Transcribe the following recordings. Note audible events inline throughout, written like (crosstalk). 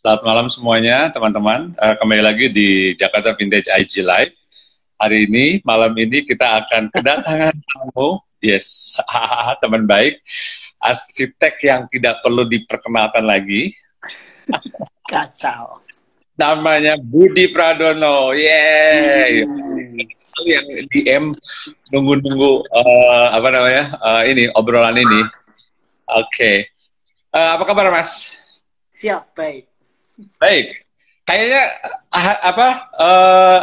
Selamat malam semuanya, teman-teman. Uh, kembali lagi di Jakarta Vintage IG Live. Hari ini, malam ini kita akan kedatangan (laughs) tamu, yes, (laughs) teman baik, arsitek yang tidak perlu diperkenalkan lagi. (laughs) Kacau. Namanya Budi Pradono, yeay. Hmm. Yang DM nunggu-nunggu uh, apa namanya uh, ini obrolan ini. Oke, okay. uh, apa kabar Mas? Siap, baik. Baik, kayaknya ah, apa uh,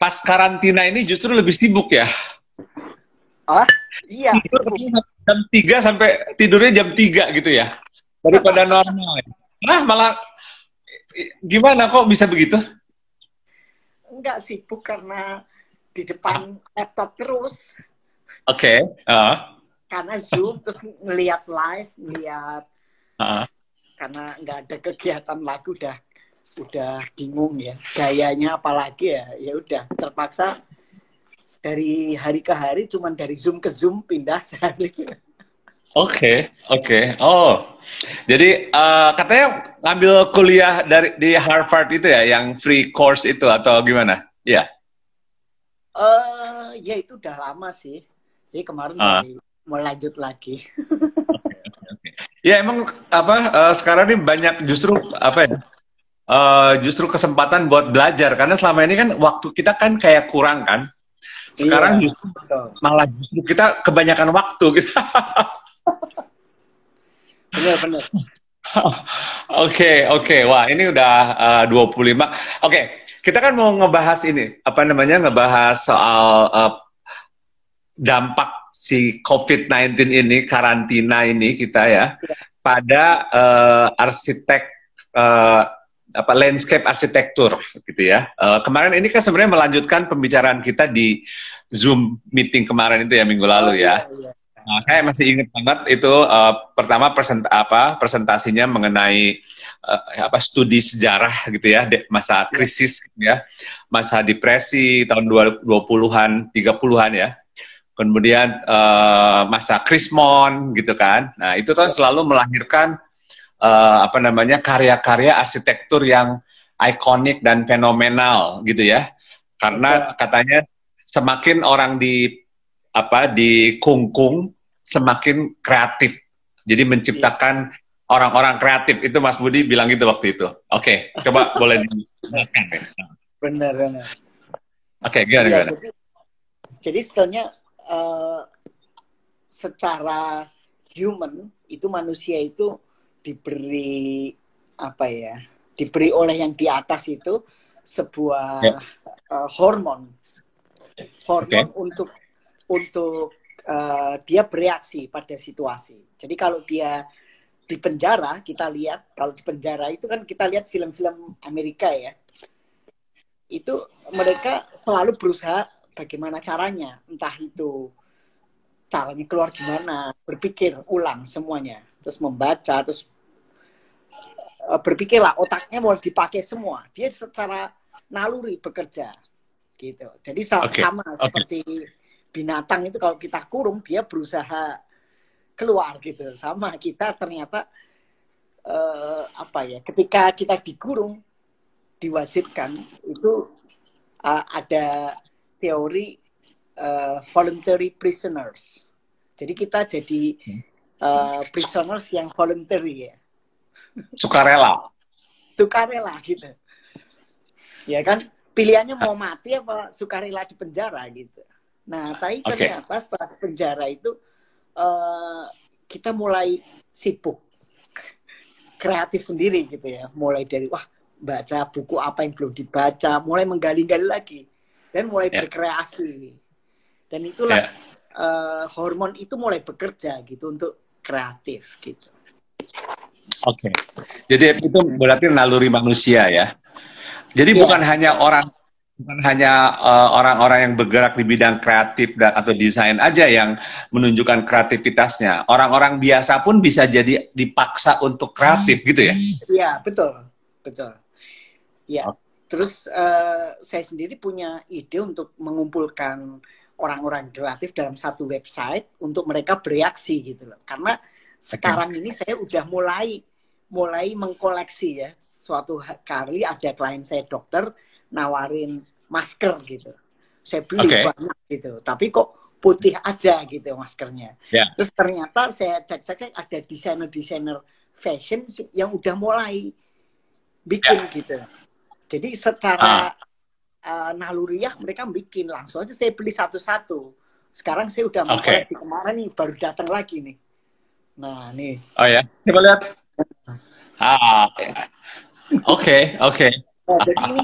pas karantina ini justru lebih sibuk ya? Ah, iya. jam 3 sampai tidurnya jam 3 gitu ya? Daripada normal. Nah, malah gimana kok bisa begitu? Enggak sibuk karena di depan laptop terus. Oke. Okay. Uh. Karena Zoom terus ngelihat live, ngelihat uh karena nggak ada kegiatan lagu udah udah bingung ya. Gayanya apalagi ya ya udah. Terpaksa dari hari ke hari cuman dari zoom ke zoom pindah sehari. Oke okay, oke. Okay. oh jadi uh, katanya ngambil kuliah dari di Harvard itu ya yang free course itu atau gimana? Ya yeah. uh, ya itu udah lama sih. Jadi kemarin uh. mau lanjut lagi Ya emang apa uh, sekarang ini banyak justru apa ya? Uh, justru kesempatan buat belajar karena selama ini kan waktu kita kan kayak kurang kan. Sekarang iya, justru malah justru kita kebanyakan waktu gitu. (laughs) benar benar. (laughs) Oke, oke. Wah, ini udah uh, 25. Oke, okay. kita kan mau ngebahas ini, apa namanya? ngebahas soal uh, dampak si COVID-19 ini, karantina ini kita ya, ya. pada uh, arsitek uh, apa landscape arsitektur gitu ya. Uh, kemarin ini kan sebenarnya melanjutkan pembicaraan kita di Zoom meeting kemarin itu ya minggu lalu oh, ya. Iya, iya. Nah, saya masih ingat banget itu uh, pertama present apa presentasinya mengenai uh, apa studi sejarah gitu ya masa iya. krisis gitu ya. Masa depresi tahun 20-an, 30-an ya kemudian uh, masa Krismon gitu kan. Nah itu kan selalu melahirkan uh, apa namanya karya-karya arsitektur yang ikonik dan fenomenal gitu ya. Karena katanya semakin orang di apa di kungkung semakin kreatif. Jadi menciptakan orang-orang kreatif itu Mas Budi bilang gitu waktu itu. Oke, okay, coba (laughs) boleh dijelaskan. Benar, benar. Oke, okay, gimana, ya, gimana? Jadi, jadi sebetulnya uh, secara human itu manusia itu diberi apa ya diberi oleh yang di atas itu sebuah yeah. Ya. uh, hormon hormon okay. untuk untuk uh, dia bereaksi pada situasi jadi kalau dia di penjara kita lihat kalau di penjara itu kan kita lihat film-film Amerika ya itu mereka selalu berusaha bagaimana caranya, entah itu caranya keluar gimana, berpikir ulang semuanya, terus membaca, terus uh, berpikirlah otaknya mau dipakai semua. Dia secara naluri bekerja, gitu. Jadi okay. sama okay. seperti binatang itu kalau kita kurung dia berusaha keluar gitu. Sama kita ternyata uh, apa ya? Ketika kita dikurung diwajibkan itu uh, ada teori uh, voluntary prisoners. Jadi kita jadi uh, prisoners yang voluntary ya. Sukarela. Sukarela gitu. Ya kan pilihannya mau mati apa sukarela di penjara gitu. Nah, tapi okay. ternyata setelah penjara itu uh, kita mulai sibuk kreatif sendiri gitu ya. Mulai dari wah baca buku apa yang belum dibaca, mulai menggali-gali lagi dan mulai yeah. berkreasi dan itulah yeah. Ya. uh, hormon itu mulai bekerja gitu untuk kreatif gitu. Oke, okay. jadi itu berarti naluri manusia ya. Jadi yeah. bukan hanya orang bukan hanya eh, orang-orang uh, yang bergerak di bidang kreatif dan, atau desain aja yang menunjukkan kreativitasnya. Orang-orang biasa pun bisa jadi dipaksa untuk kreatif gitu ya? Iya betul, betul. Ya. Okay. Terus uh, saya sendiri punya ide untuk mengumpulkan orang-orang kreatif dalam satu website untuk mereka bereaksi gitu loh. Karena sekarang ini saya udah mulai mulai mengkoleksi ya. Suatu kali ada klien saya dokter nawarin masker gitu. Saya beli okay. banyak gitu. Tapi kok putih aja gitu maskernya. Yeah. Terus ternyata saya cek-cek ada desainer-desainer fashion yang udah mulai bikin yeah. gitu. Jadi secara ah. uh, naluriah mereka bikin langsung aja saya beli satu-satu. Sekarang saya udah okay. kemarin nih baru datang lagi nih. Nah nih. Oh ya, coba lihat. Ah, oke oke. Nah, jadi ini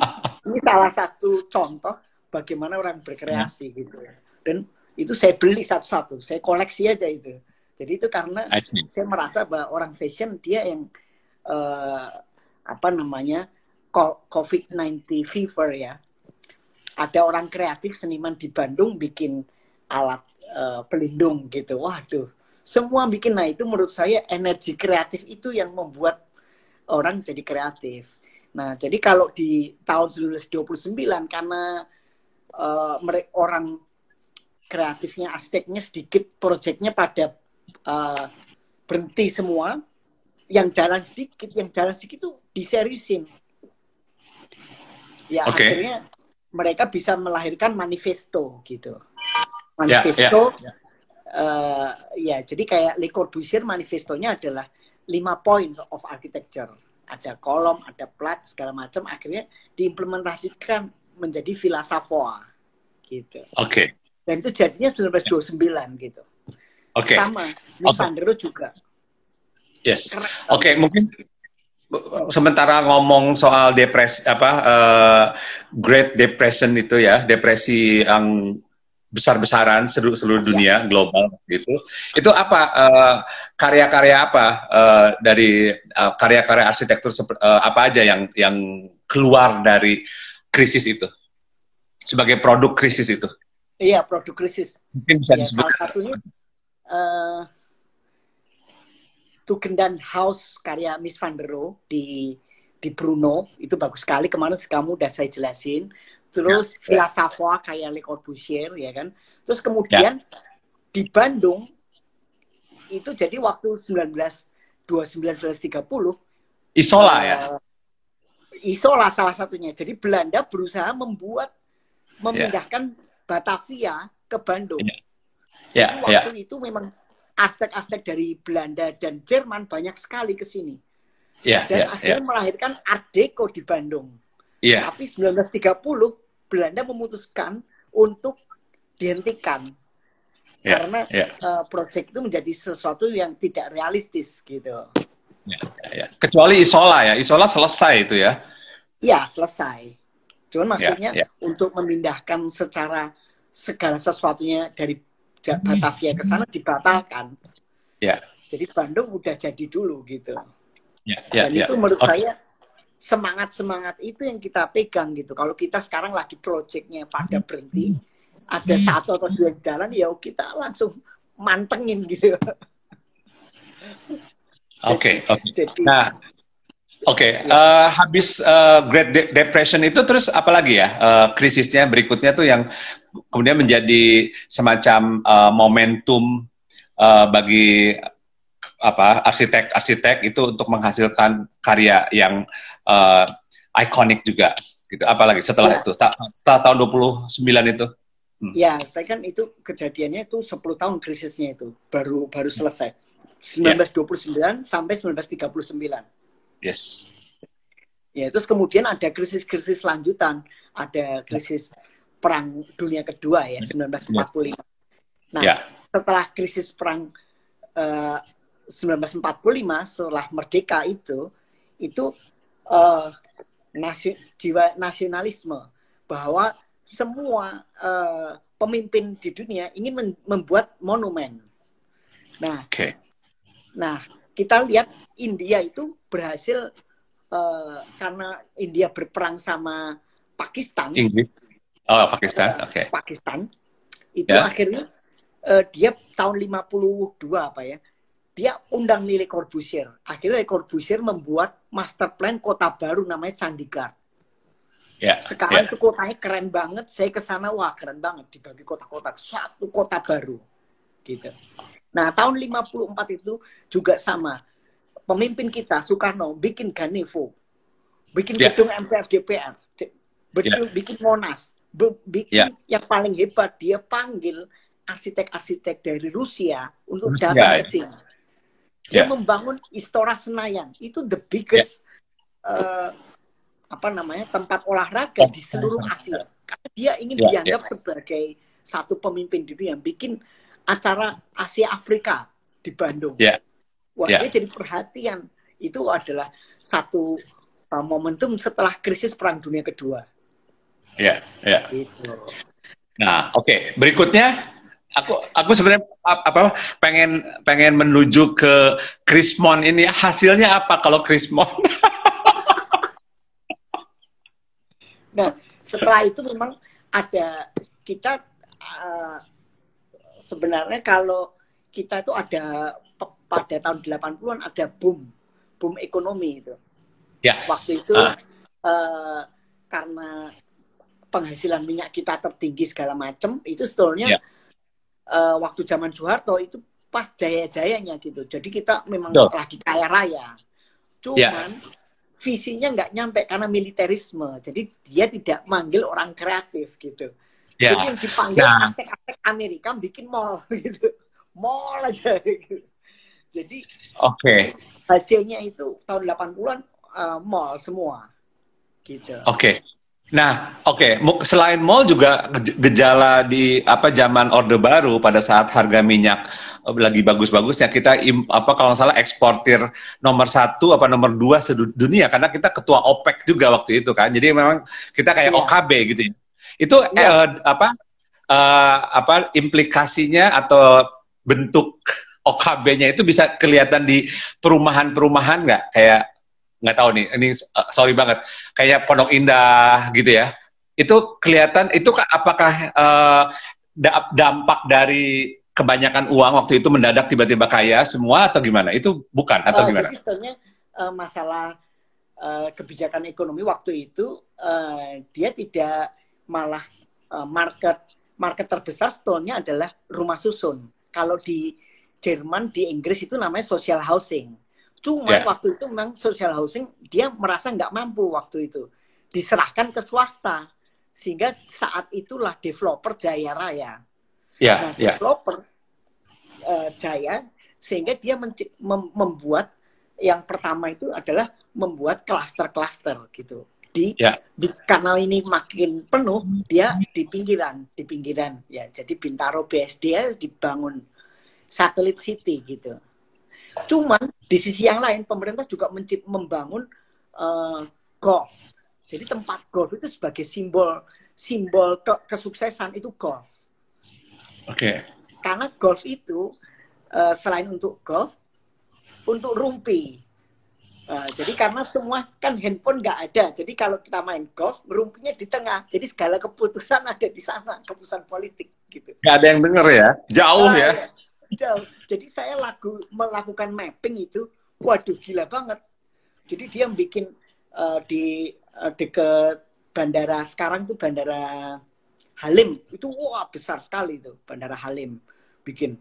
ini salah satu contoh bagaimana orang berkreasi hmm. gitu ya. Dan itu saya beli satu-satu, saya koleksi aja itu. Jadi itu karena saya merasa bahwa orang fashion dia yang uh, apa namanya COVID-19 fever ya. Ada orang kreatif seniman di Bandung bikin alat uh, pelindung gitu. Waduh, semua bikin. Nah itu menurut saya energi kreatif itu yang membuat orang jadi kreatif. Nah jadi kalau di tahun 1929 karena uh, orang kreatifnya, aspeknya sedikit, proyeknya pada uh, berhenti semua yang jalan sedikit yang jalan sedikit itu diseriusin ya okay. akhirnya mereka bisa melahirkan manifesto gitu manifesto yeah, yeah, yeah. Uh, ya jadi kayak Le Corbusier manifestonya adalah lima points of architecture ada kolom ada plat segala macam akhirnya diimplementasikan menjadi Villa Savoy gitu oke okay. dan itu jadinya 1929 gitu Oke. Okay. Sama, Miss okay. Juga. Yes. Oke, okay, mungkin sementara ngomong soal depresi apa uh, Great Depression itu ya, depresi yang besar-besaran seluruh seluruh iya. dunia global gitu. Itu apa uh, karya-karya apa uh, dari karya-karya uh, arsitektur uh, apa aja yang yang keluar dari krisis itu sebagai produk krisis itu? Iya, produk krisis. Mungkin bisa ya, disebut. Salah satunya uh, Tugendan House karya Miss Van der Rohe di di Bruno itu bagus sekali kemarin kamu udah saya jelasin terus ya, Villa ya. Savoy kayak Le Corbusier ya kan terus kemudian ya. di Bandung itu jadi waktu 19 1930 Isola uh, ya Isola salah satunya jadi Belanda berusaha membuat memindahkan ya. Batavia ke Bandung ya. Ya, Jadi waktu ya. itu memang aspek-aspek dari Belanda dan Jerman banyak sekali ke sini. Ya, dan ya, akhirnya ya. melahirkan Art Deco di Bandung. Ya. Tapi 1930 Belanda memutuskan untuk dihentikan. Ya, karena ya. Uh, proyek itu menjadi sesuatu yang tidak realistis gitu. Ya, ya, ya. Kecuali Isola ya, Isola selesai itu ya. Ya, selesai. Cuman maksudnya ya, ya. untuk memindahkan secara segala sesuatunya dari Batavia ke sana dibatalkan. Ya. Jadi Bandung udah jadi dulu gitu. Ya, ya, Dan ya. itu menurut okay. saya semangat-semangat itu yang kita pegang gitu. Kalau kita sekarang lagi proyeknya pada berhenti, ada satu atau dua jalan, ya kita langsung mantengin gitu. Oke, okay, oke. Okay. Nah, oke. Okay. Uh, eh, habis uh, Great De Depression itu terus apa lagi ya? Uh, krisisnya berikutnya tuh yang kemudian menjadi semacam uh, momentum uh, bagi apa arsitek-arsitek itu untuk menghasilkan karya yang uh, ikonik juga gitu apalagi setelah ya. itu setelah tahun 29 itu hmm. ya tapi kan itu kejadiannya itu 10 tahun krisisnya itu baru baru selesai 1929 ya. sampai 1939 yes ya terus kemudian ada krisis-krisis lanjutan ada krisis perang dunia kedua ya 1945. Yes. Nah, yeah. setelah krisis perang uh, 1945 setelah merdeka itu itu uh, nasi, jiwa nasionalisme bahwa semua uh, pemimpin di dunia ingin membuat monumen. Nah, okay. nah kita lihat India itu berhasil uh, karena India berperang sama Pakistan. Inggris Oh, Pakistan. Oke. Okay. Pakistan. Itu yeah. akhirnya uh, dia tahun 52 apa ya? Dia undang Lili Corbusier. Akhirnya Le Corbusier membuat master plan kota baru namanya Chandigarh. Yeah. Sekarang yeah. itu kotanya keren banget. Saya ke sana wah keren banget dibagi kota-kota satu kota baru. Gitu. Nah, tahun 54 itu juga sama. pemimpin kita Soekarno bikin Ganevo, bikin Yeah. gedung MPR DPR, betul- bikin Monas, bikin yang paling hebat dia panggil arsitek-arsitek dari Rusia untuk Rusia, datang ya. ke sini. Dia Yeah. membangun Istora Senayan, itu the biggest eh, apa namanya tempat olahraga di seluruh Asia. Karena dia ingin Yeah, dianggap sebagai satu pemimpin dunia yang bikin acara Asia Afrika di Bandung. Yeah. Wah, Yeah. dia jadi perhatian. Itu adalah satu uh, momentum setelah krisis Perang Dunia Kedua. Ya, ya. Gitu. Nah, oke. Berikutnya, aku aku sebenarnya ap- apa pengen pengen menuju ke Krismon ini. Hasilnya apa kalau Krismon? (laughs) Nah, setelah itu memang ada kita uh, sebenarnya kalau kita itu ada pada tahun 80-an ada boom, boom ekonomi itu. Yes. Waktu itu Ah. eh, karena penghasilan minyak kita tertinggi segala macam, itu sebetulnya Ya. eh, waktu zaman Soeharto itu pas jaya-jayanya gitu. Jadi kita memang Betul. lagi kaya raya. Cuman visinya nggak nyampe karena militerisme. Jadi dia tidak manggil orang kreatif gitu. Ya. Jadi yang dipanggil Nah. arsitek-arsitek Amerika bikin mall (laughs) gitu. Mall aja gitu. Jadi Oke. hasilnya itu tahun 80-an uh, mall semua. Gitu. Oke. Nah, oke. Mu- Selain mall juga gej- gejala di apa zaman Orde Baru pada saat harga minyak eh, lagi bagus-bagusnya kita im- apa kalau salah eksportir nomor satu apa nomor dua sedunia karena kita ketua OPEC juga waktu itu kan. Jadi memang kita kayak Iya. OKB gitu ya. Itu Iya. eh, apa eh, apa implikasinya atau bentuk OKB-nya itu bisa kelihatan di perumahan-perumahan nggak? Kayak nggak tahu nih, ini uh, sorry banget, kayak Pondok Indah gitu ya. Itu kelihatan, itu ka- apakah uh, da- dampak dari kebanyakan uang waktu itu mendadak tiba-tiba kaya semua atau gimana? Itu bukan atau Uh, gimana? Sebetulnya uh, masalah uh, kebijakan ekonomi waktu itu uh, dia tidak malah uh, market market terbesar sebetulnya adalah rumah susun. Kalau di Jerman, di Inggris itu namanya social housing. Cuma Ya. waktu itu memang social housing dia merasa nggak mampu waktu itu diserahkan ke swasta sehingga saat itulah developer Jaya Raya. Ya, Nah, ya, developer eh, Jaya sehingga dia mem- membuat yang pertama itu adalah membuat klaster-klaster gitu. Di, Ya. di karena ini makin penuh, dia di pinggiran, di pinggiran ya. Jadi Bintaro BSD dibangun satelit city gitu. Cuman di sisi yang lain pemerintah juga mencip, membangun eh, golf. Jadi tempat golf itu sebagai simbol simbol ke- kesuksesan itu golf oke, karena golf itu eh, selain untuk golf untuk rumpi Eh, jadi karena semua kan handphone nggak ada. Jadi kalau kita main golf rumpinya di tengah. Jadi segala keputusan ada di sana keputusan politik gitu. Nggak ada yang denger ya, jauh Ah, ya. jauh. jadi saya lagu melakukan mapping itu waduh gila banget. Jadi dia bikin eh, di eh, dekat bandara sekarang tuh bandara Halim. Itu wah besar sekali itu bandara Halim. Bikin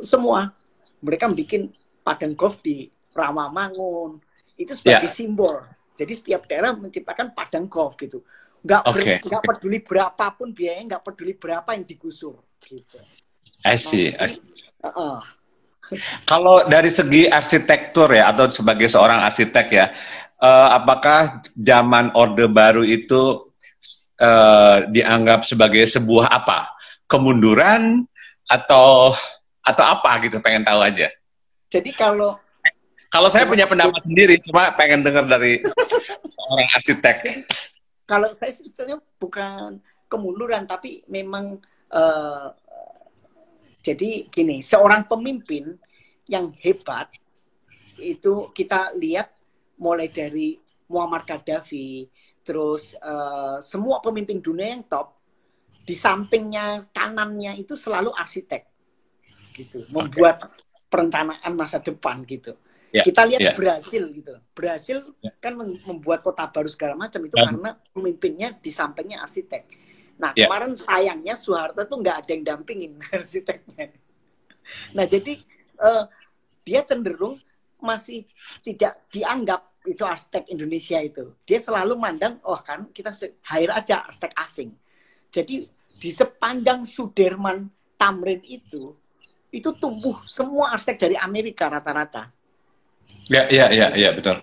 semua. Mereka bikin padang golf di Rawamangun itu sebagai Ya. simbol jadi setiap daerah menciptakan padang golf gitu nggak ber- Oke. nggak peduli berapapun biayanya nggak peduli berapa yang digusur gitu I see. Nah, I see. Heeh. Kalau dari segi arsitektur ya, atau sebagai seorang arsitek ya, eh, apakah zaman Orde Baru itu eh, dianggap sebagai sebuah apa? Kemunduran atau atau apa gitu? Pengen tahu aja. Jadi kalau Kalau saya punya pendapat sendiri, cuma pengen dengar dari seorang arsitek. kalau saya sebetulnya bukan kemunduran tapi memang eh, jadi gini seorang pemimpin yang hebat itu kita lihat mulai dari Muammar Gaddafi terus eh, semua pemimpin dunia yang top di sampingnya kanannya itu selalu arsitek gitu. Membuat perencanaan masa depan gitu Ya, kita lihat ya. Brasil gitu Brasil Ya. kan mem- membuat kota baru segala macam itu Ya. karena pemimpinnya di sampingnya arsitek nah Ya. kemarin sayangnya Soeharto tuh nggak ada yang dampingin (laughs) arsiteknya nah jadi eh, dia cenderung masih tidak dianggap itu arsitek Indonesia itu. Dia selalu mandang, oh kan kita hire aja arsitek asing. Jadi di sepanjang Sudirman Tamrin itu, itu tumbuh semua arsitek dari Amerika rata-rata. Ya, ya, ya, ya, betul.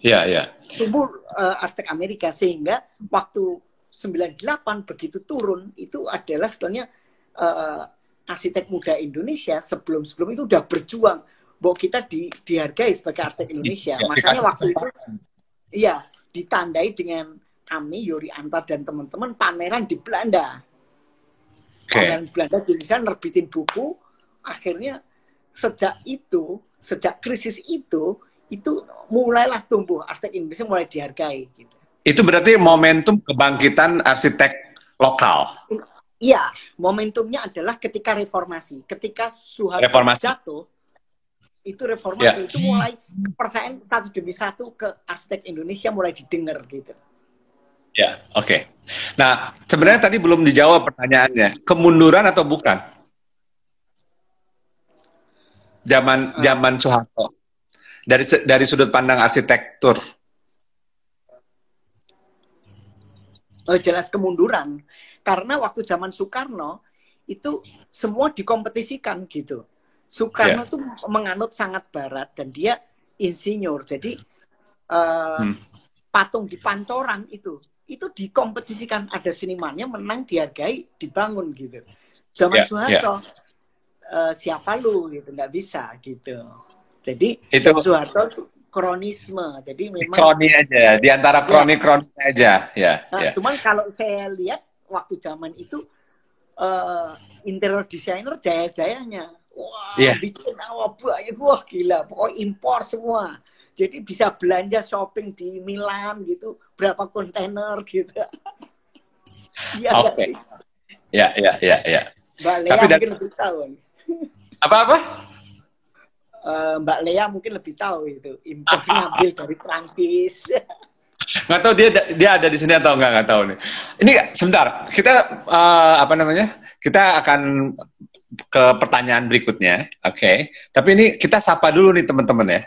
Ya, ya. Tumbuh uh, arsitek Amerika sehingga waktu 98 begitu turun itu adalah sebenarnya uh, arsitek muda Indonesia sebelum-sebelum itu udah berjuang bahwa kita di, dihargai sebagai arsitek Indonesia. Ya, Makanya waktu itu iya ditandai dengan kami Yuri Antar dan teman-teman pameran di Belanda. Okay. Pameran Belanda di Indonesia nerbitin buku, akhirnya sejak itu, sejak krisis itu, itu mulailah tumbuh arsitek Indonesia mulai dihargai gitu. Itu berarti momentum kebangkitan arsitek lokal. Iya, momentumnya adalah ketika reformasi. Ketika Soeharto reformasi. jatuh, itu reformasi yeah. itu mulai persen satu demi satu ke arsitek Indonesia mulai didengar gitu. Ya, oke. Okay. Nah, sebenarnya tadi belum dijawab pertanyaannya. Kemunduran atau bukan? Zaman uh. zaman Soeharto. Dari dari sudut pandang arsitektur. Oh, jelas kemunduran. Karena waktu zaman Soekarno itu semua dikompetisikan gitu. Soekarno yeah. tuh menganut sangat barat dan dia insinyur. Jadi uh, hmm. patung di Pancoran itu itu dikompetisikan ada senimannya menang dihargai dibangun gitu. Zaman yeah, Soeharto yeah. Uh, siapa lu gitu nggak bisa gitu. Jadi itu Soeharto kronisme. Jadi memang kroni aja, di antara kroni-kroni ya. aja, ya. Nah, ya. Cuman kalau saya lihat waktu zaman itu uh, interior designer jaya-jayanya. Wah, yeah. bikin awal banyak, wah gila, pokoknya impor semua. Jadi bisa belanja shopping di Milan gitu, berapa kontainer gitu. (laughs) Iya Oke. Okay. Ya, ya, ya, ya. Mbak Lea Tapi mungkin lebih tahu. Apa-apa? uh, Mbak Lea mungkin lebih tahu itu impor (laughs) ngambil dari Prancis. (laughs) nggak tahu dia dia ada di sini atau nggak nggak tahu nih. Ini sebentar kita uh, apa namanya? Kita akan ke pertanyaan berikutnya, oke? Okay. Tapi ini kita sapa dulu nih teman-teman ya.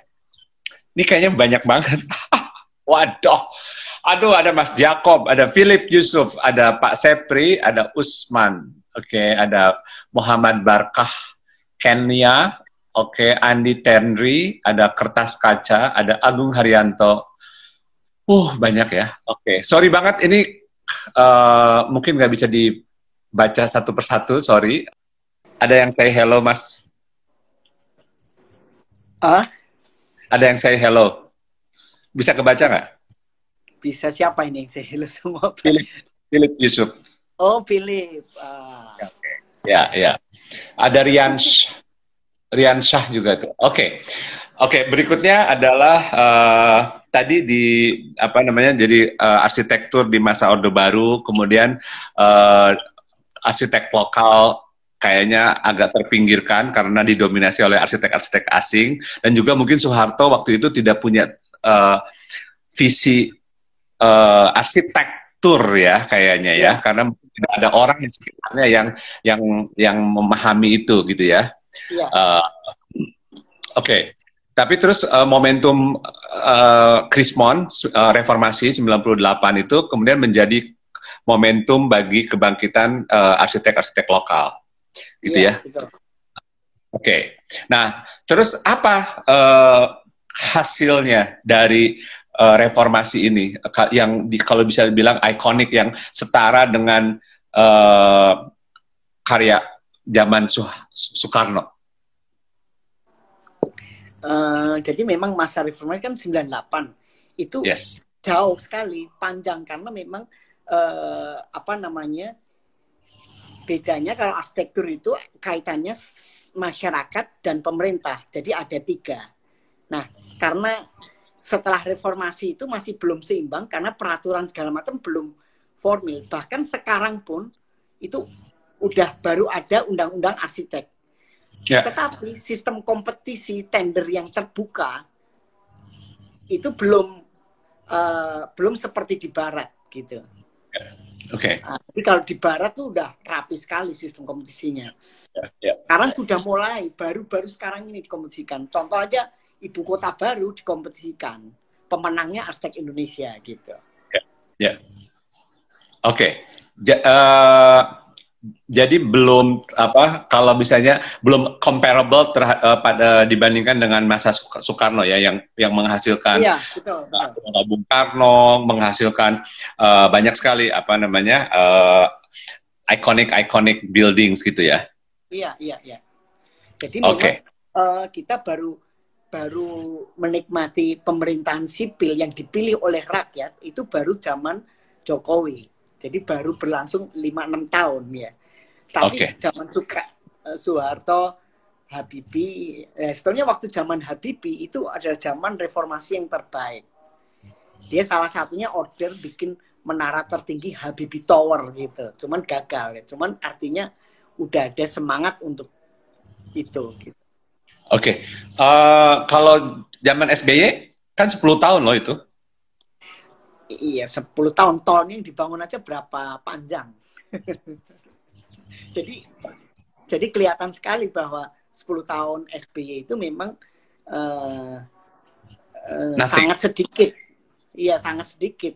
Ini kayaknya banyak banget. (laughs) Waduh, aduh ada Mas Jacob, ada Philip Yusuf, ada Pak Sepri, ada Usman, oke, okay. ada Muhammad Barkah, Kenya, Oke, Andi Tenri, ada Kertas Kaca, ada Agung Haryanto. Uh, banyak ya. Oke, sorry banget ini uh, mungkin nggak bisa dibaca satu persatu, sorry. Ada yang say hello, Mas? Ah? Ada yang say hello. Bisa kebaca nggak? Bisa siapa ini yang say hello semua? Philip, Philip Yusuf. Oh, Philip. Ah. Ya, ya. Ada Riansh. Rian Shah juga tuh. Oke. Okay. Oke, okay, berikutnya adalah uh, tadi di apa namanya jadi uh, arsitektur di masa Orde Baru, kemudian uh, arsitek lokal kayaknya agak terpinggirkan karena didominasi oleh arsitek-arsitek asing dan juga mungkin Soeharto waktu itu tidak punya uh, visi uh, arsitektur ya kayaknya ya, ya karena tidak ada orang di sekitarnya yang yang yang memahami itu gitu ya. Yeah. Uh, Oke, okay. tapi terus uh, momentum uh, Krismon uh, reformasi 98 itu kemudian menjadi momentum bagi kebangkitan arsitek-arsitek uh, lokal, gitu yeah, ya. Oke, okay. nah terus apa uh, hasilnya dari uh, reformasi ini yang di, kalau bisa dibilang ikonik yang setara dengan uh, karya zaman Soekarno? Uh, jadi memang masa reformasi kan 98 itu yes. jauh sekali panjang karena memang uh, apa namanya bedanya kalau arsitektur itu kaitannya masyarakat dan pemerintah jadi ada tiga nah karena setelah reformasi itu masih belum seimbang karena peraturan segala macam belum formil bahkan sekarang pun itu udah baru ada undang-undang arsitek. Yeah. Tetapi sistem kompetisi tender yang terbuka itu belum uh, belum seperti di barat gitu. Oke. Okay. Nah, tapi kalau di barat tuh udah rapi sekali sistem kompetisinya. Yeah, yeah. Sekarang sudah mulai, baru-baru sekarang ini dikompetisikan. Contoh aja ibu kota baru dikompetisikan. Pemenangnya Aztec Indonesia gitu. Ya. Yeah. Yeah. Oke. Okay. Ja, uh, jadi belum apa kalau misalnya belum comparable uh, pada dibandingkan dengan masa Soekarno ya yang yang menghasilkan iya, betul, betul. Bung Karno menghasilkan uh, banyak sekali apa namanya uh, iconic iconic buildings gitu ya. Iya iya iya. Jadi memang okay. uh, kita baru baru menikmati pemerintahan sipil yang dipilih oleh rakyat itu baru zaman Jokowi jadi baru berlangsung 5-6 tahun ya. Tapi okay. zaman suka uh, Soeharto, Habibie, eh, sebenarnya waktu zaman Habibie itu adalah zaman reformasi yang terbaik. Dia salah satunya order bikin menara tertinggi Habibie Tower gitu. Cuman gagal ya. Cuman artinya udah ada semangat untuk itu. Gitu. Oke, okay. uh, eh, kalau zaman SBY kan 10 tahun loh itu. Iya, 10 tahun tolnya yang dibangun aja berapa panjang. (laughs) jadi jadi kelihatan sekali bahwa 10 tahun SBY itu memang uh, uh, sangat sedikit. Iya, sangat sedikit.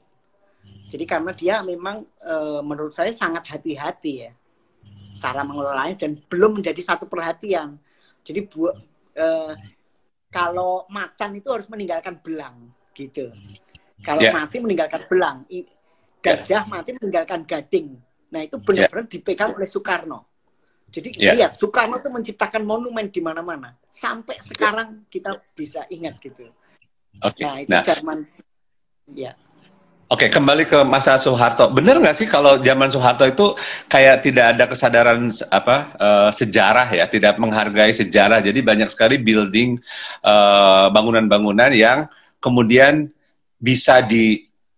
Jadi karena dia memang uh, menurut saya sangat hati-hati ya cara mengelolanya dan belum menjadi satu perhatian. Jadi buat uh, kalau macan itu harus meninggalkan belang gitu. Kalau yeah. mati meninggalkan belang, gajah yeah. mati meninggalkan gading. Nah itu benar-benar yeah. dipegang oleh Soekarno. Jadi yeah. lihat Soekarno itu menciptakan monumen di mana-mana. Sampai sekarang kita bisa ingat gitu. Okay. Nah itu nah. Jerman. Ya. Oke, kembali ke masa Soeharto. Benar nggak sih kalau zaman Soeharto itu kayak tidak ada kesadaran apa uh, sejarah ya, tidak menghargai sejarah. Jadi banyak sekali building eh, bangunan-bangunan uh, yang kemudian bisa dirubuhkan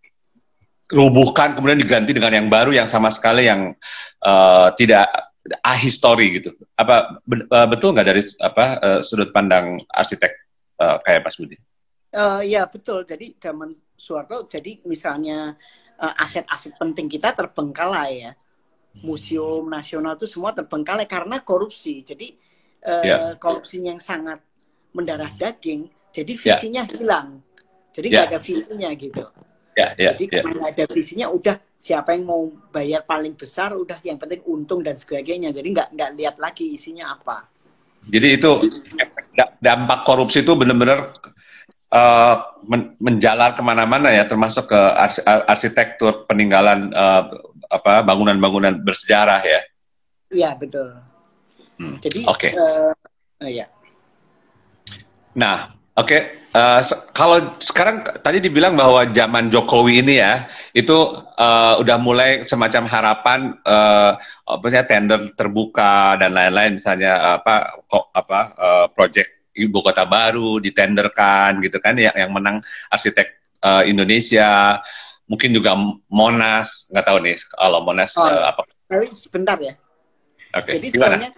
kemudian diganti dengan yang baru yang sama sekali yang uh, tidak ahistory gitu. Apa uh, betul nggak dari apa uh, sudut pandang arsitek uh, kayak Mas Budi? Uh, ya betul. Jadi zaman Soeharto, jadi misalnya aset-aset uh, penting kita terbengkalai ya. Museum nasional itu semua terbengkalai karena korupsi. Jadi yeah. korupsinya yang sangat mendarah daging. Jadi ya. visinya yeah. hilang jadi ya. nggak yeah. ada visinya gitu. Yeah, yeah, Jadi yeah. karena ada visinya udah siapa yang mau bayar paling besar udah yang penting untung dan sebagainya. Jadi nggak nggak lihat lagi isinya apa. Jadi itu dampak korupsi itu benar-benar uh, men menjalar ke mana-mana ya, termasuk ke ars arsitektur peninggalan uh, apa bangunan-bangunan bersejarah ya. Iya betul. Hmm. Jadi okay. uh, uh, ya. Nah, Oke, okay. uh, eh, kalau sekarang tadi dibilang bahwa zaman Jokowi ini ya itu uh, udah mulai semacam harapan uh, apa tender terbuka dan lain-lain misalnya apa kok apa uh, project ibu kota baru ditenderkan gitu kan yang yang menang arsitek uh, Indonesia mungkin juga Monas nggak tahu nih kalau Monas oh, uh, apa? Sebentar ya. Oke. Okay. Jadi sebenarnya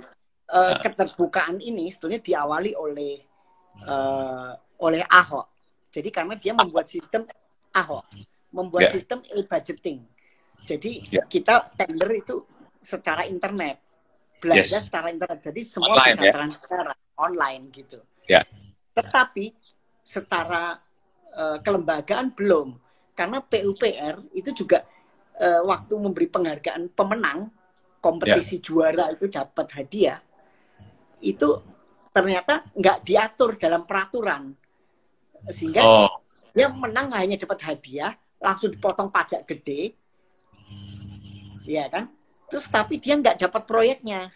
uh, keterbukaan ini sebetulnya diawali oleh uh, oleh Ahok. Jadi karena dia membuat sistem Ahok, membuat yeah. sistem e-budgeting. Jadi yeah. kita tender itu secara internet, belanja yes. secara internet. Jadi semua online, bisa yeah. transfer online gitu. Yeah. Tetapi setara uh, kelembagaan belum, karena PUPR itu juga uh, waktu memberi penghargaan pemenang kompetisi yeah. juara itu dapat hadiah itu ternyata nggak diatur dalam peraturan sehingga oh. dia menang hanya dapat hadiah langsung dipotong pajak gede ya kan terus tapi dia nggak dapat proyeknya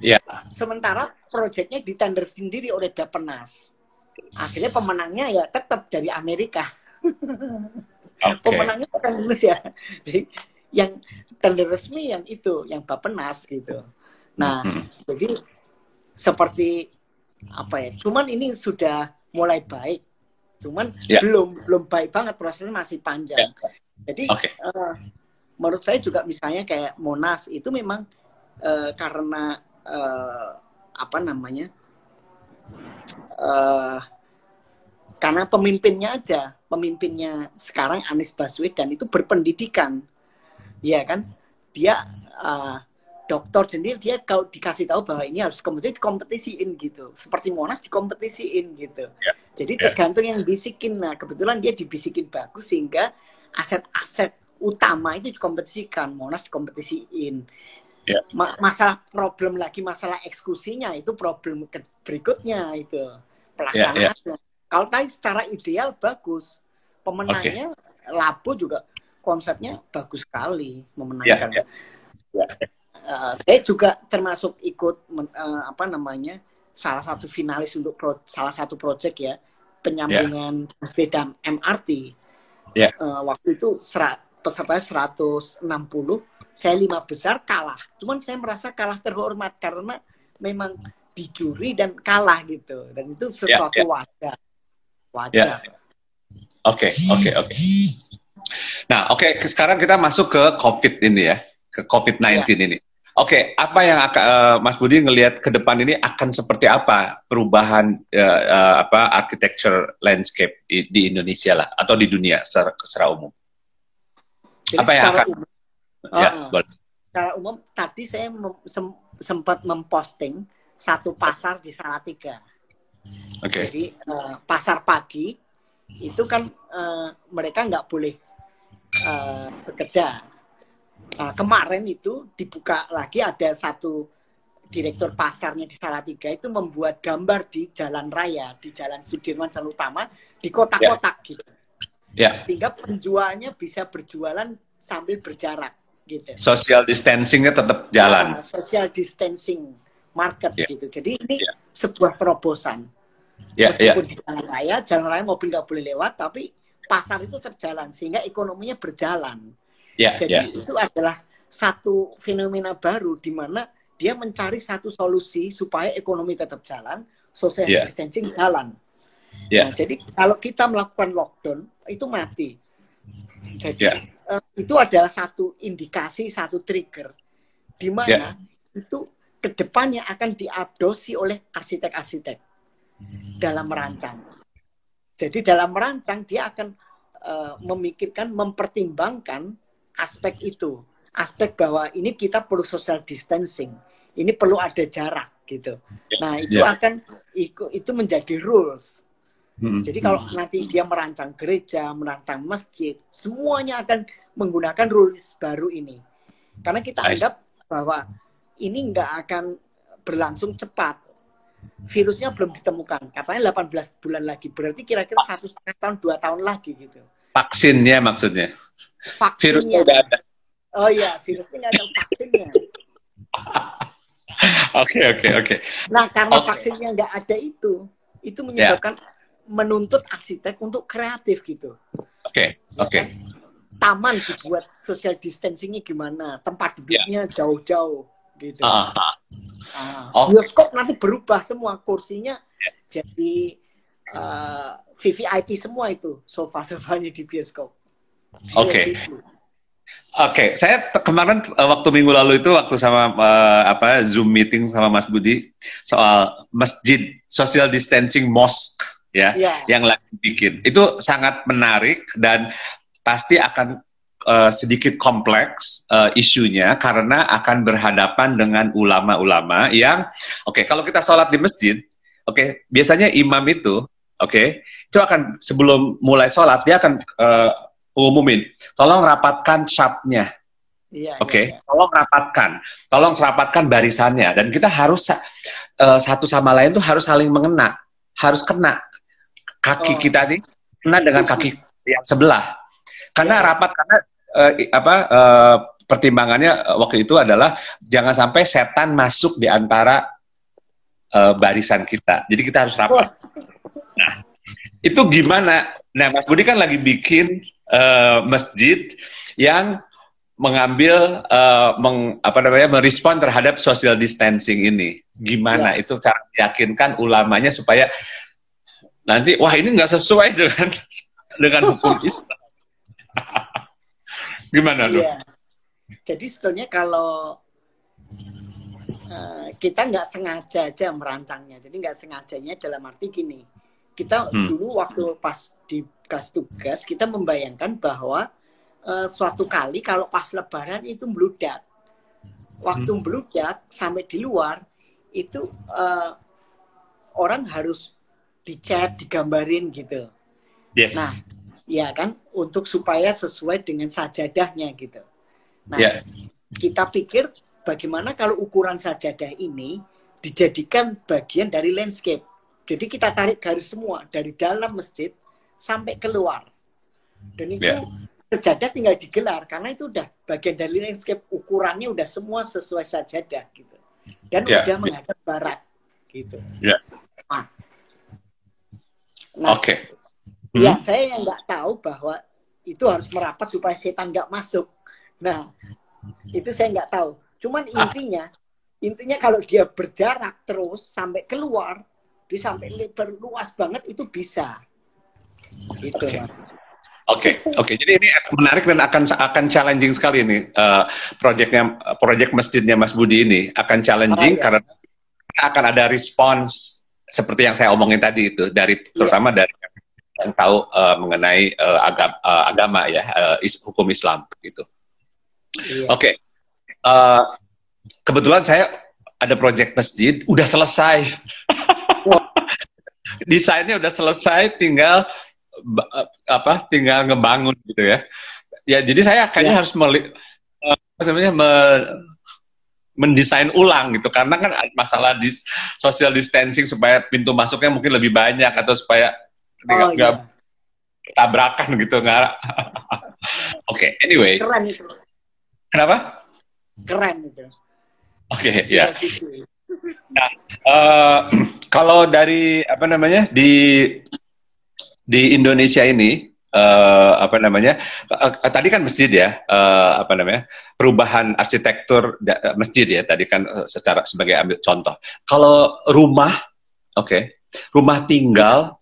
yeah. sementara proyeknya ditender sendiri oleh Dapenas akhirnya pemenangnya ya tetap dari Amerika okay. pemenangnya bukan Indonesia jadi yang tender resmi yang itu yang Bapenas gitu nah mm -hmm. jadi seperti apa ya cuman ini sudah mulai baik cuman yeah. belum belum baik banget prosesnya masih panjang yeah. jadi okay. uh, eh, menurut saya juga misalnya kayak Monas itu memang uh, karena uh, apa namanya uh, karena pemimpinnya aja pemimpinnya sekarang Anies Baswedan itu berpendidikan. Ya kan? Dia uh, dokter sendiri dia kalau dikasih tahu bahwa ini harus kompetisi dikompetisiin gitu. Seperti Monas dikompetisiin gitu. Yeah. jadi ya. tergantung yang bisikin. Nah kebetulan dia dibisikin bagus sehingga aset-aset utama itu dikompetisikan. Monas dikompetisiin yeah. Ma masalah problem lagi masalah eksekusinya itu problem berikutnya itu pelaksanaan yeah, yeah. kalau tadi secara ideal bagus pemenangnya okay. Lapo juga konsepnya bagus sekali memenangkan yeah, yeah. Yeah uh, saya juga termasuk ikut uh, apa namanya salah satu finalis untuk pro, salah satu proyek ya penyampingan yeah. sepeda MRT. Yeah. Uh, waktu itu serat, peserta 160, saya lima besar kalah. Cuman saya merasa kalah terhormat karena memang dicuri dan kalah gitu. Dan itu ya, sesuatu yeah, yeah. wajar. Wajar. Oke, oke, oke. Nah, oke, okay, sekarang kita masuk ke COVID ini ya, ke COVID-19 yeah. ini. Oke, okay, apa yang akan uh, Mas Budi ngelihat ke depan ini akan seperti apa perubahan uh, uh, apa architecture landscape di, di Indonesia lah atau di dunia secara, secara umum? Jadi apa yang akan? Umum, ya, uh, Secara umum tadi saya mem sem sempat memposting satu pasar di Salatiga. Oke. Okay. Jadi uh, pasar pagi itu kan uh, mereka nggak boleh uh, bekerja Nah, kemarin itu dibuka lagi ada satu direktur pasarnya di Salatiga itu membuat gambar di jalan raya, di jalan Sudirman Jalan Utama, di kotak-kotak yeah. gitu. Yeah. Sehingga penjualnya bisa berjualan sambil berjarak gitu. Social distancingnya tetap jalan. Nah, social distancing market yeah. gitu. Jadi ini yeah. sebuah terobosan. Yeah, Meskipun yeah. di jalan raya, jalan raya mobil nggak boleh lewat, tapi pasar itu terjalan sehingga ekonominya berjalan. Yeah, Jadi yeah. itu adalah satu fenomena baru di mana dia mencari satu solusi supaya ekonomi tetap jalan, social yeah. distancing jalan. Yeah. Nah, jadi kalau kita melakukan lockdown itu mati. Jadi yeah. uh, itu adalah satu indikasi, satu trigger di mana yeah. itu ke depannya akan diadopsi oleh arsitek-arsitek dalam merancang. Jadi dalam merancang dia akan uh, memikirkan, mempertimbangkan aspek itu aspek bahwa ini kita perlu social distancing ini perlu ada jarak gitu nah itu yeah. akan itu menjadi rules hmm. jadi kalau hmm. nanti dia merancang gereja merancang masjid semuanya akan menggunakan rules baru ini karena kita anggap bahwa ini nggak akan berlangsung cepat virusnya belum ditemukan katanya 18 bulan lagi berarti kira-kira satu setengah tahun dua tahun lagi gitu vaksinnya maksudnya vaksinnya. Virusnya udah ada. Oh iya, virusnya ada vaksinnya. (laughs) Oke oke oke. Nah karena okay. vaksinnya nggak ada itu, itu menyebabkan yeah. Menuntut arsitek untuk kreatif gitu. Oke okay. Oke. Okay. Taman dibuat social distancingnya gimana, tempat duduknya yeah. jauh-jauh gitu. Uh -huh. nah, okay. Bioskop nanti berubah semua kursinya yeah. jadi uh, eh, VVIP semua itu sofa-sofanya di bioskop. Oke. Okay. Oke, okay. saya kemarin uh, waktu minggu lalu itu waktu sama uh, apa Zoom meeting sama Mas Budi soal masjid social distancing mosque ya yeah. yang lagi bikin. Itu sangat menarik dan pasti akan uh, sedikit kompleks uh, isunya karena akan berhadapan dengan ulama-ulama yang oke, okay, kalau kita sholat di masjid, oke, okay, biasanya imam itu oke, okay, itu akan sebelum mulai sholat dia akan uh, umumin. Tolong rapatkan sharpnya. Iya, Oke, okay? iya, iya. tolong rapatkan, tolong rapatkan barisannya, dan kita harus uh, satu sama lain tuh harus saling mengena, harus kena kaki oh. kita nih kena dengan kaki yang sebelah, karena iya. rapat karena uh, apa uh, pertimbangannya waktu itu adalah jangan sampai setan masuk di antara uh, barisan kita, jadi kita harus rapat. Nah, itu gimana? Nah, Mas Budi kan lagi bikin uh, masjid yang mengambil uh, meng, apa namanya merespon terhadap social distancing ini. Gimana ya. itu cara meyakinkan ulamanya supaya nanti wah ini nggak sesuai dengan (laughs) dengan hukum (laughs) Islam. (laughs) Gimana dong? Ya. Jadi sebetulnya kalau uh, kita nggak sengaja aja merancangnya, jadi nggak sengajanya dalam arti gini, kita hmm. dulu waktu pas di kas tugas kita membayangkan bahwa uh, suatu kali kalau pas lebaran itu meludak. Waktu hmm. meludak sampai di luar itu uh, orang harus dicat, digambarin gitu. Yes. Nah, ya kan untuk supaya sesuai dengan sajadahnya gitu. Nah, yeah. kita pikir bagaimana kalau ukuran sajadah ini dijadikan bagian dari landscape. Jadi kita tarik garis semua dari dalam masjid sampai keluar. Dan itu yeah. sajadah tinggal digelar karena itu udah bagian dari landscape ukurannya udah semua sesuai sajadah gitu. Dan yeah. udah menghadap barat gitu. Yeah. Nah, nah Oke. Okay. Ya, hmm? saya yang nggak tahu bahwa itu harus merapat supaya setan nggak masuk. Nah, itu saya nggak tahu. Cuman ah. intinya, intinya kalau dia berjarak terus sampai keluar, di sampai lebar luas banget itu bisa. Gitu, Oke, okay. oke. Okay. Jadi ini menarik dan akan akan challenging sekali ini uh, proyeknya proyek masjidnya Mas Budi ini akan challenging oh, iya. karena akan ada respons seperti yang saya omongin tadi itu dari iya. terutama dari yang tahu uh, mengenai uh, agama, uh, agama ya uh, is, hukum Islam gitu. Iya. Oke, okay. uh, kebetulan saya ada proyek masjid udah selesai, (laughs) desainnya udah selesai, tinggal apa? Tinggal ngebangun gitu ya. Ya jadi saya kayaknya yeah. harus meli, uh, sebenarnya me, mendesain ulang gitu. Karena kan masalah di social distancing supaya pintu masuknya mungkin lebih banyak atau supaya nggak oh, iya. tabrakan gitu nggak (laughs) oke okay, anyway. Keren itu. Kenapa? Keren itu. Oke okay, ya (laughs) nah uh, (clears throat) kalau dari apa namanya di di Indonesia ini uh, apa namanya uh, uh, tadi kan masjid ya uh, apa namanya perubahan arsitektur masjid ya tadi kan secara sebagai ambil contoh kalau rumah oke okay, rumah tinggal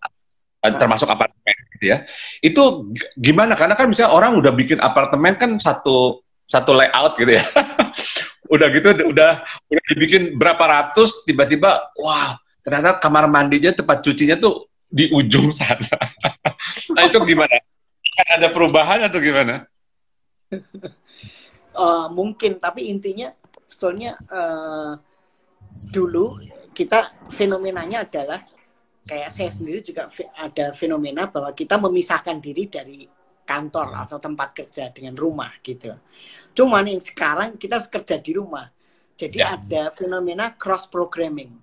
termasuk apartemen gitu ya. Itu gimana? Karena kan misalnya orang udah bikin apartemen kan satu satu layout gitu ya. (laughs) udah gitu udah udah dibikin berapa ratus tiba-tiba wah ternyata kamar mandinya tempat cucinya tuh di ujung sana. (laughs) nah itu gimana? Ada perubahan atau gimana? uh, (laughs) mungkin tapi intinya sebetulnya uh, dulu kita fenomenanya adalah kayak saya sendiri juga ada fenomena bahwa kita memisahkan diri dari kantor hmm. atau tempat kerja dengan rumah gitu. Cuman yang sekarang kita harus kerja di rumah. Jadi ya. ada fenomena cross programming.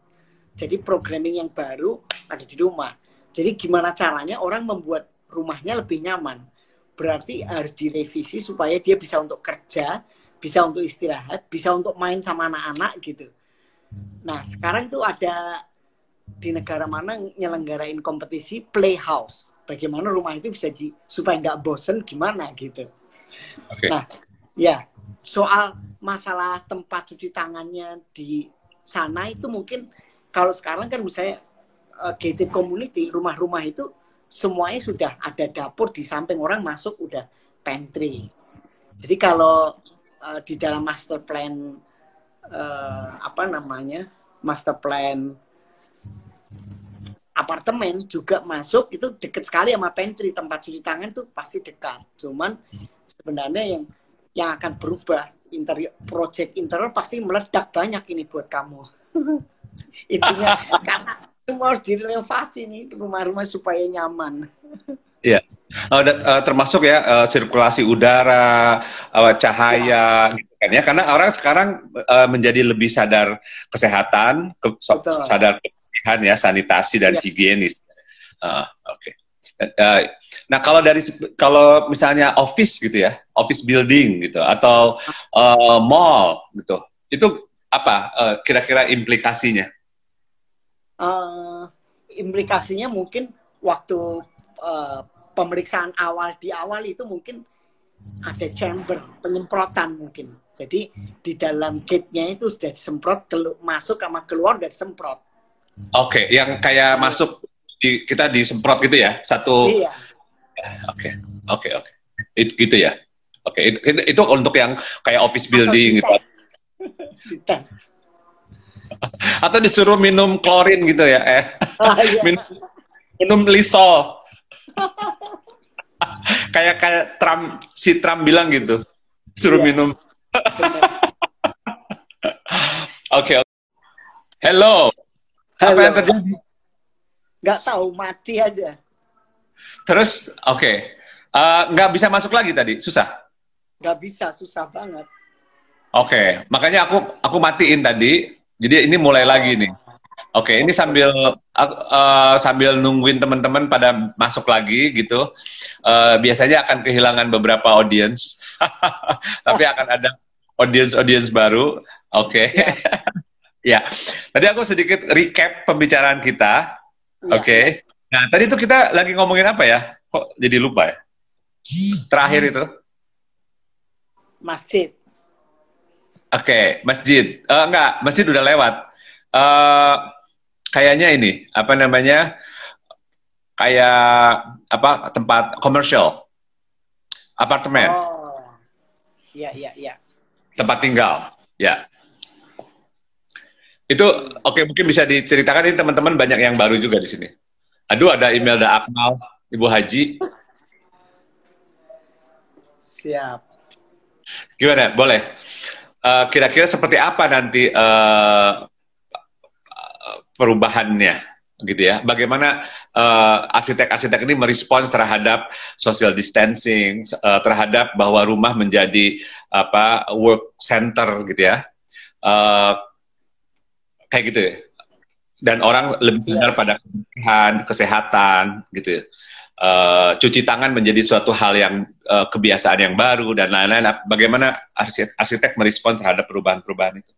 Jadi programming yang baru ada di rumah. Jadi gimana caranya orang membuat rumahnya lebih nyaman? Berarti harus direvisi supaya dia bisa untuk kerja, bisa untuk istirahat, bisa untuk main sama anak-anak gitu. Nah, sekarang tuh ada di negara mana nyelenggarain kompetisi playhouse bagaimana rumah itu bisa di supaya nggak bosen gimana gitu okay. nah ya soal masalah tempat cuci tangannya di sana itu mungkin kalau sekarang kan misalnya uh, gated community rumah-rumah itu semuanya sudah ada dapur di samping orang masuk udah pantry. Jadi kalau uh, di dalam master plan uh, apa namanya master plan apartemen juga masuk itu deket sekali sama pantry. Tempat cuci tangan tuh pasti dekat. Cuman sebenarnya yang yang akan berubah interior project interior pasti meledak banyak ini buat kamu. (laughs) Intinya karena semua harus direnovasi nih rumah-rumah supaya nyaman Iya, uh, uh, termasuk ya uh, sirkulasi udara, uh, cahaya, ya. gitu kan ya. Karena orang sekarang uh, menjadi lebih sadar kesehatan, ke, so, sadar kebersihan ya, sanitasi dan ya. higienis. Uh, Oke. Okay. Uh, nah kalau dari kalau misalnya office gitu ya, office building gitu atau uh, mall gitu, itu apa uh, kira-kira implikasinya? Uh, implikasinya mungkin waktu uh, pemeriksaan awal di awal itu mungkin ada chamber penyemprotan mungkin. Jadi di dalam gate-nya itu sudah disemprot masuk sama keluar dan semprot. Oke, okay, yang kayak masuk di, kita disemprot gitu ya, satu. Iya. Oke, oke, oke. Itu gitu ya. Oke, okay, itu, itu, untuk yang kayak office building gitu. (laughs) Atau disuruh minum klorin gitu ya, eh. Oh, iya. (laughs) minum, minum lisol. (laughs) kayak kayak Trump si Trump bilang gitu. Suruh Iya. minum. (laughs) Oke. oke. Hello. Apa Halo. yang terjadi? Nggak tahu, mati aja. Terus oke. Eh, nggak bisa masuk lagi tadi, susah. Nggak bisa, susah banget. Oke, makanya aku aku matiin tadi. Jadi ini mulai lagi nih. Oke, ini sambil eh, sambil nungguin teman-teman pada masuk lagi gitu. Eh, biasanya akan kehilangan beberapa audience, (laughs) tapi akan ada audience-audience baru. Oke, (laughs) ya. Tadi aku sedikit recap pembicaraan kita. Iya. Oke. Nah, tadi itu kita lagi ngomongin apa ya? Kok jadi lupa ya? Terakhir itu. Masjid. Oke, masjid. Eh, enggak, masjid udah lewat. Eh, kayaknya ini apa namanya? Kayak apa tempat komersial, apartemen, Oh. Iya, iya, iya. tempat tinggal, ya. Itu oke mungkin bisa diceritakan ini teman-teman banyak yang baru juga di sini. Aduh ada Imelda Akmal, Ibu Haji, Siap. gimana? Boleh. Eh, Kira-kira seperti apa nanti eh, perubahannya, gitu ya? Bagaimana eh, arsitek-arsitek ini merespons terhadap social distancing, eh, terhadap bahwa rumah menjadi apa work center, gitu ya? Eh, kayak gitu ya. Dan orang lebih sadar pada kebersihan, kesehatan, gitu ya. Eh, cuci tangan menjadi suatu hal yang eh, kebiasaan yang baru dan lain-lain. Bagaimana arsitek, merespon terhadap perubahan-perubahan itu?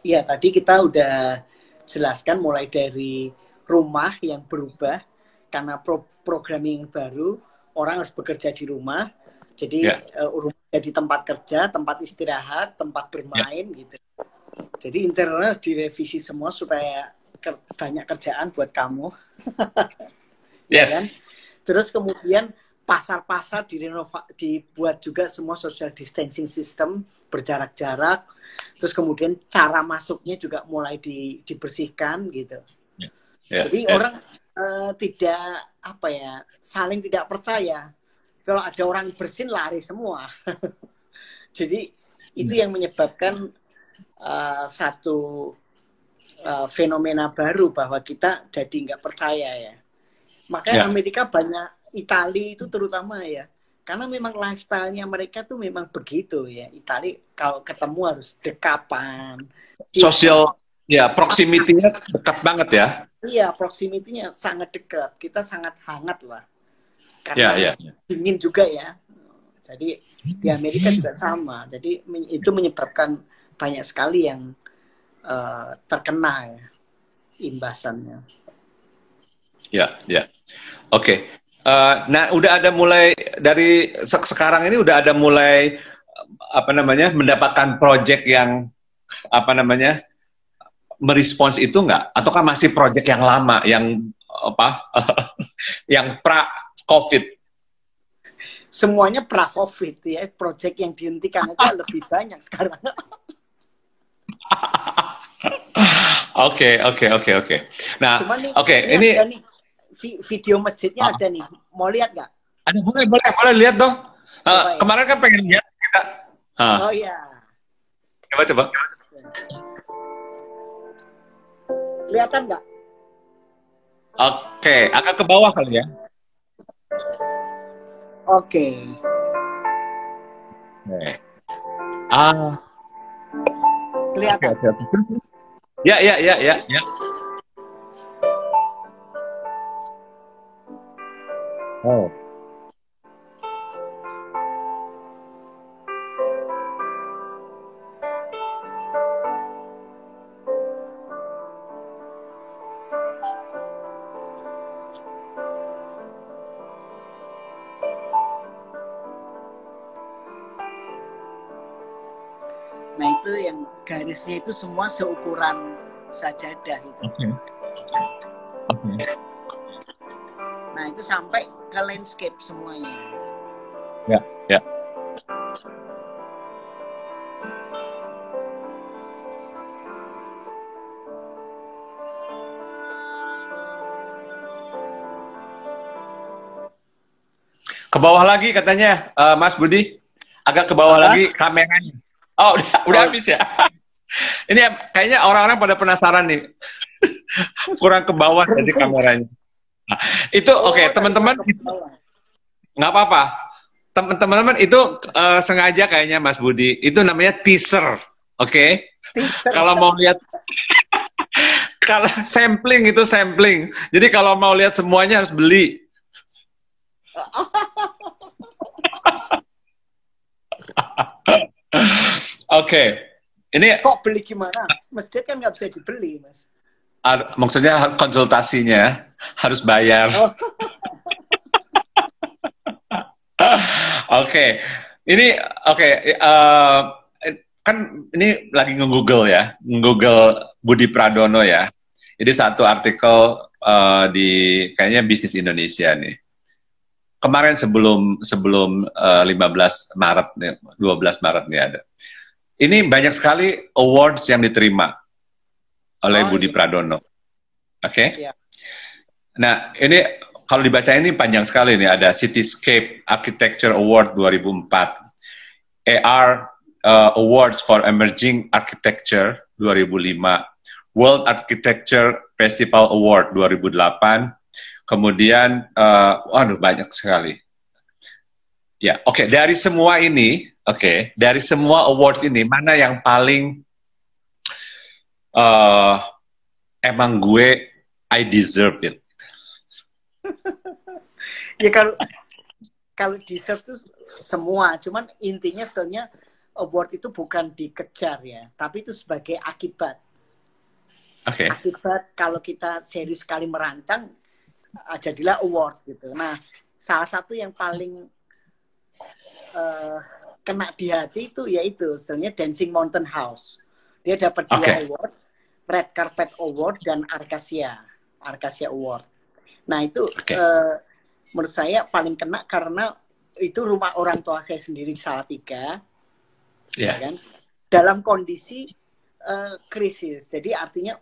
Iya, tadi kita udah jelaskan mulai dari rumah yang berubah karena pro programming baru, orang harus bekerja di rumah. Jadi Ya. eh, rumah jadi tempat kerja, tempat istirahat, tempat bermain gitu. Jadi harus direvisi semua supaya banyak kerjaan buat kamu. (laughs) ya Yes. kan? Terus kemudian pasar-pasar direnova dibuat juga semua social distancing system berjarak-jarak. Terus kemudian cara masuknya juga mulai di, dibersihkan gitu. Ya, Jadi ya. orang eh, tidak apa ya saling tidak percaya. Kalau ada orang bersin lari semua. (laughs) Jadi itu yang menyebabkan eh, satu eh, fenomena baru bahwa kita jadi nggak percaya ya. Makanya Ya. Amerika banyak Itali itu terutama ya. Karena memang lifestyle-nya mereka tuh memang begitu ya. Itali kalau ketemu harus dekapan. Sosial, ya proximity-nya dekat banget ya. Iya, proximity-nya sangat dekat. Kita sangat hangat lah. Karena ya. dingin juga ya. Jadi di Amerika juga sama. Jadi itu menyebabkan banyak sekali yang eh, terkena ya, imbasannya. Ya, ya. Oke. Eh, nah, udah ada mulai dari se- sekarang ini udah ada mulai apa namanya mendapatkan project yang apa namanya merespons itu nggak? Ataukah masih project yang lama yang apa (laughs) yang pra COVID? Semuanya pra-COVID ya. Project yang dihentikan aja lebih banyak sekarang. (laughs) (laughs) Oke, oke, oke, oke. Nah, oke, ini ada nih, vi- video masjidnya Ah. ada nih. Mau lihat nggak? ada boleh, boleh, boleh lihat dong. Ya. kemarin kan pengen lihat kita. Ah, Oh iya. coba coba. Kelihatan nggak? Oke, agak ke bawah kali ya. Oke. Oke. Ah, oke, Kelihatan. Ya, ya, ya, ya, ya. Oh. Garisnya itu semua seukuran sajadah itu. Oke. Oke. Nah itu sampai ke landscape semuanya. Ya, ya. ke bawah lagi katanya uh, Mas Budi. Agak ke bawah Apa? lagi kameranya. Oh, udah, udah oh. habis ya. (laughs) Ini kayaknya orang-orang pada penasaran nih. (laughs) Kurang ke bawah jadi kameranya. Nah, itu oh, oke, okay, teman-teman. Nggak apa-apa. Teman-teman itu uh, sengaja kayaknya Mas Budi. Itu namanya teaser. Oke. Okay? Kalau mau lihat (laughs) kalau sampling itu sampling. Jadi kalau mau lihat semuanya harus beli. (laughs) Oke, okay. Ini kok beli gimana? Masjid kan nggak bisa dibeli, mas. maksudnya konsultasinya harus bayar. Oh. (laughs) Oke, okay. ini oke. Okay, uh, eh, kan ini lagi nge-google ya, nge-google Budi Pradono ya. Jadi satu artikel uh, di kayaknya Bisnis Indonesia nih kemarin sebelum sebelum uh, eh, 15 Maret nih, 12 Maret nih ada. Ini banyak sekali awards yang diterima oleh oh, Budi iya. Pradono. Oke? Okay? Iya. Nah, ini kalau dibaca ini panjang sekali nih ada Cityscape Architecture Award 2004, AR uh, Awards for Emerging Architecture 2005, World Architecture Festival Award 2008, Kemudian, uh, waduh banyak sekali. Ya, oke. Okay. Dari semua ini, oke, okay, dari semua awards ini, mana yang paling uh, emang gue I deserve it? (laughs) ya kalau kalau deserve tuh semua, cuman intinya sebenarnya award itu bukan dikejar ya, tapi itu sebagai akibat. Okay. Akibat kalau kita serius sekali merancang, uh, jadilah award gitu. Nah, salah satu yang paling uh, kena di hati itu yaitu sebenarnya Dancing Mountain House. Dia dapat dua okay. award, Red Carpet Award dan Arcasia, Arcasia Award. Nah itu okay. uh, menurut saya paling kena karena itu rumah orang tua saya sendiri salah tiga, yeah. ya kan? Dalam kondisi uh, krisis. Jadi artinya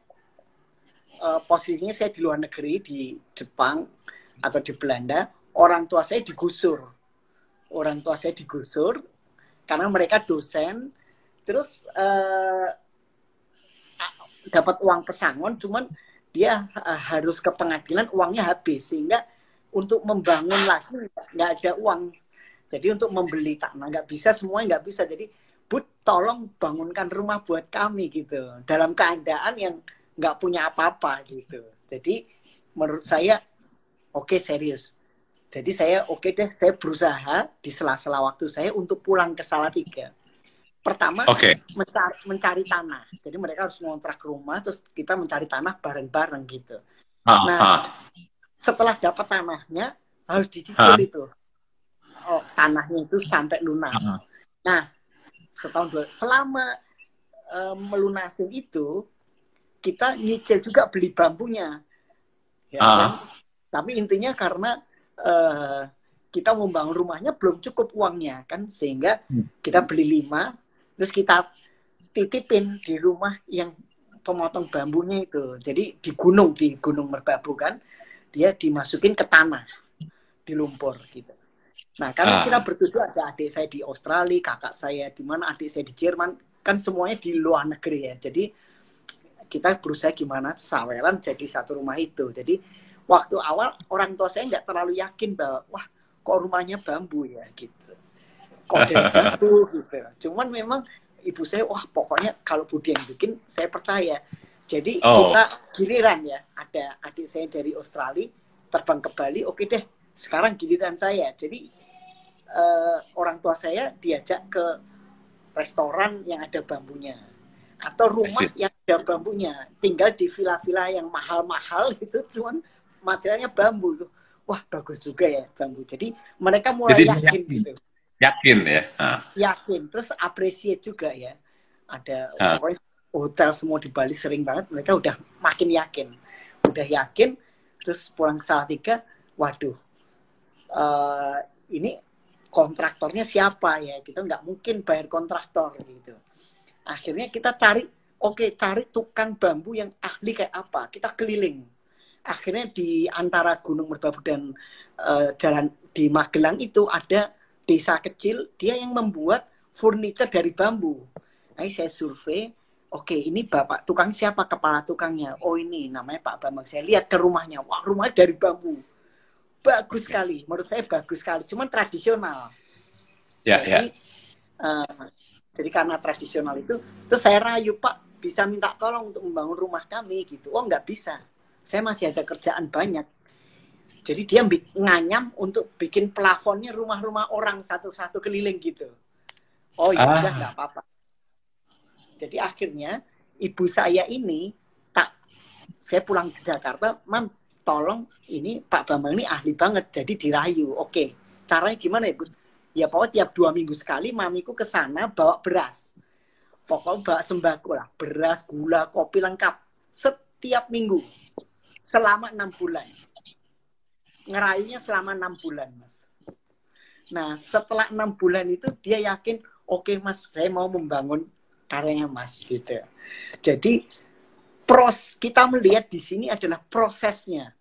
uh, posisinya saya di luar negeri di Jepang atau di Belanda, orang tua saya digusur. Orang tua saya digusur karena mereka dosen, terus uh, dapat uang pesangon, cuman dia uh, harus ke pengadilan uangnya habis sehingga untuk membangun lagi nggak ada uang. Jadi untuk membeli tanah nggak bisa semuanya nggak bisa. Jadi Bud tolong bangunkan rumah buat kami gitu dalam keadaan yang nggak punya apa-apa gitu. Jadi menurut saya oke okay, serius. Jadi saya oke okay deh, saya berusaha di sela-sela waktu saya untuk pulang ke Salatiga. Pertama okay. mencari, mencari tanah. Jadi mereka harus ngontrak rumah, terus kita mencari tanah bareng-bareng gitu. Ah, nah, ah. setelah dapat tanahnya harus dicicil ah. itu. Oh, tanahnya itu sampai lunas. Ah. Nah, setahun dua, selama um, melunasin itu kita nyicil juga beli bambunya. Ya, uh. kan? Tapi intinya karena uh, kita membangun rumahnya belum cukup uangnya kan sehingga hmm. kita beli lima terus kita titipin di rumah yang pemotong bambunya itu. Jadi di gunung di Gunung Merbabu kan dia dimasukin ke tanah di lumpur gitu. Nah, karena ah. kita bertujuh ada adik saya di Australia, kakak saya di mana, adik saya di Jerman, kan semuanya di luar negeri ya. Jadi kita berusaha gimana saweran jadi satu rumah itu. Jadi waktu awal orang tua saya nggak terlalu yakin bahwa wah kok rumahnya bambu ya gitu. Kok dari bambu (laughs) gitu. Cuman memang ibu saya wah pokoknya kalau Budi yang bikin saya percaya. Jadi oh. kita giliran ya ada adik saya dari Australia terbang ke Bali oke deh sekarang giliran saya. Jadi uh, orang tua saya diajak ke restoran yang ada bambunya atau rumah yang ada bambunya tinggal di villa-villa yang mahal-mahal (laughs) itu cuman materialnya bambu tuh wah bagus juga ya bambu. Jadi mereka mulai jadi, yakin, yakin. gitu. Yakin ya? Ah. yakin. Terus appreciate juga ya. Ada ah. hotel semua di Bali sering banget mereka udah makin yakin. Udah yakin terus pulang ke Salatiga waduh uh, ini kontraktornya siapa ya? Kita nggak mungkin bayar kontraktor gitu. Akhirnya kita cari oke cari tukang bambu yang ahli kayak apa. Kita keliling akhirnya di antara Gunung Merbabu dan uh, jalan di Magelang itu ada desa kecil dia yang membuat furniture dari bambu. Nah, saya survei, oke ini bapak tukang siapa kepala tukangnya? Oh ini namanya Pak Bambang. Saya lihat ke rumahnya, wah rumahnya dari bambu. Bagus sekali, menurut saya bagus sekali. Cuman tradisional. Ya, ya. jadi, ya. Uh, jadi karena tradisional itu, terus saya rayu Pak bisa minta tolong untuk membangun rumah kami gitu. Oh nggak bisa, saya masih ada kerjaan banyak. Jadi dia nganyam untuk bikin plafonnya rumah-rumah orang satu-satu keliling gitu. Oh iya ah. nggak apa-apa. Jadi akhirnya ibu saya ini tak saya pulang ke Jakarta, mam tolong ini Pak Bambang ini ahli banget, jadi dirayu. Oke, caranya gimana ibu? ya pokoknya tiap dua minggu sekali mamiku ke sana bawa beras pokoknya bawa sembako lah beras gula kopi lengkap setiap minggu selama enam bulan ngerayunya selama enam bulan mas nah setelah enam bulan itu dia yakin oke okay, mas saya mau membangun karyanya mas gitu jadi pros kita melihat di sini adalah prosesnya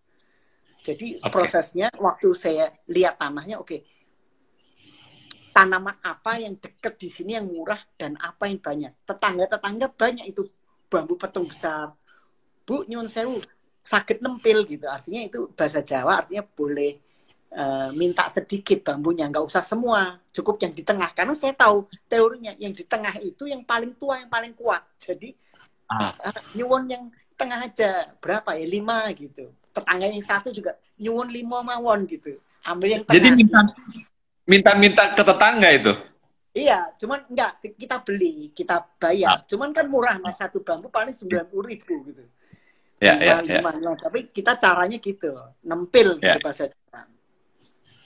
jadi okay. prosesnya waktu saya lihat tanahnya oke okay, tanaman apa yang dekat di sini yang murah dan apa yang banyak. Tetangga-tetangga banyak itu bambu petung besar. Bu, nyun sewu, sakit nempil gitu. Artinya itu bahasa Jawa artinya boleh uh, minta sedikit bambunya, nggak usah semua. Cukup yang di tengah. Karena saya tahu teorinya yang di tengah itu yang paling tua, yang paling kuat. Jadi ah. uh, nyuwun yang tengah aja berapa ya lima gitu. Tetangga yang satu juga nyuwun lima mawon gitu. Ambil yang tengah. Jadi minta minta-minta ke tetangga itu? Iya, cuman enggak kita beli, kita bayar. Nah. Cuman kan murah mas satu bambu paling sembilan puluh ribu gitu. Ya, ya, ya. Tapi kita caranya gitu, nempil gitu bahasa Jepang.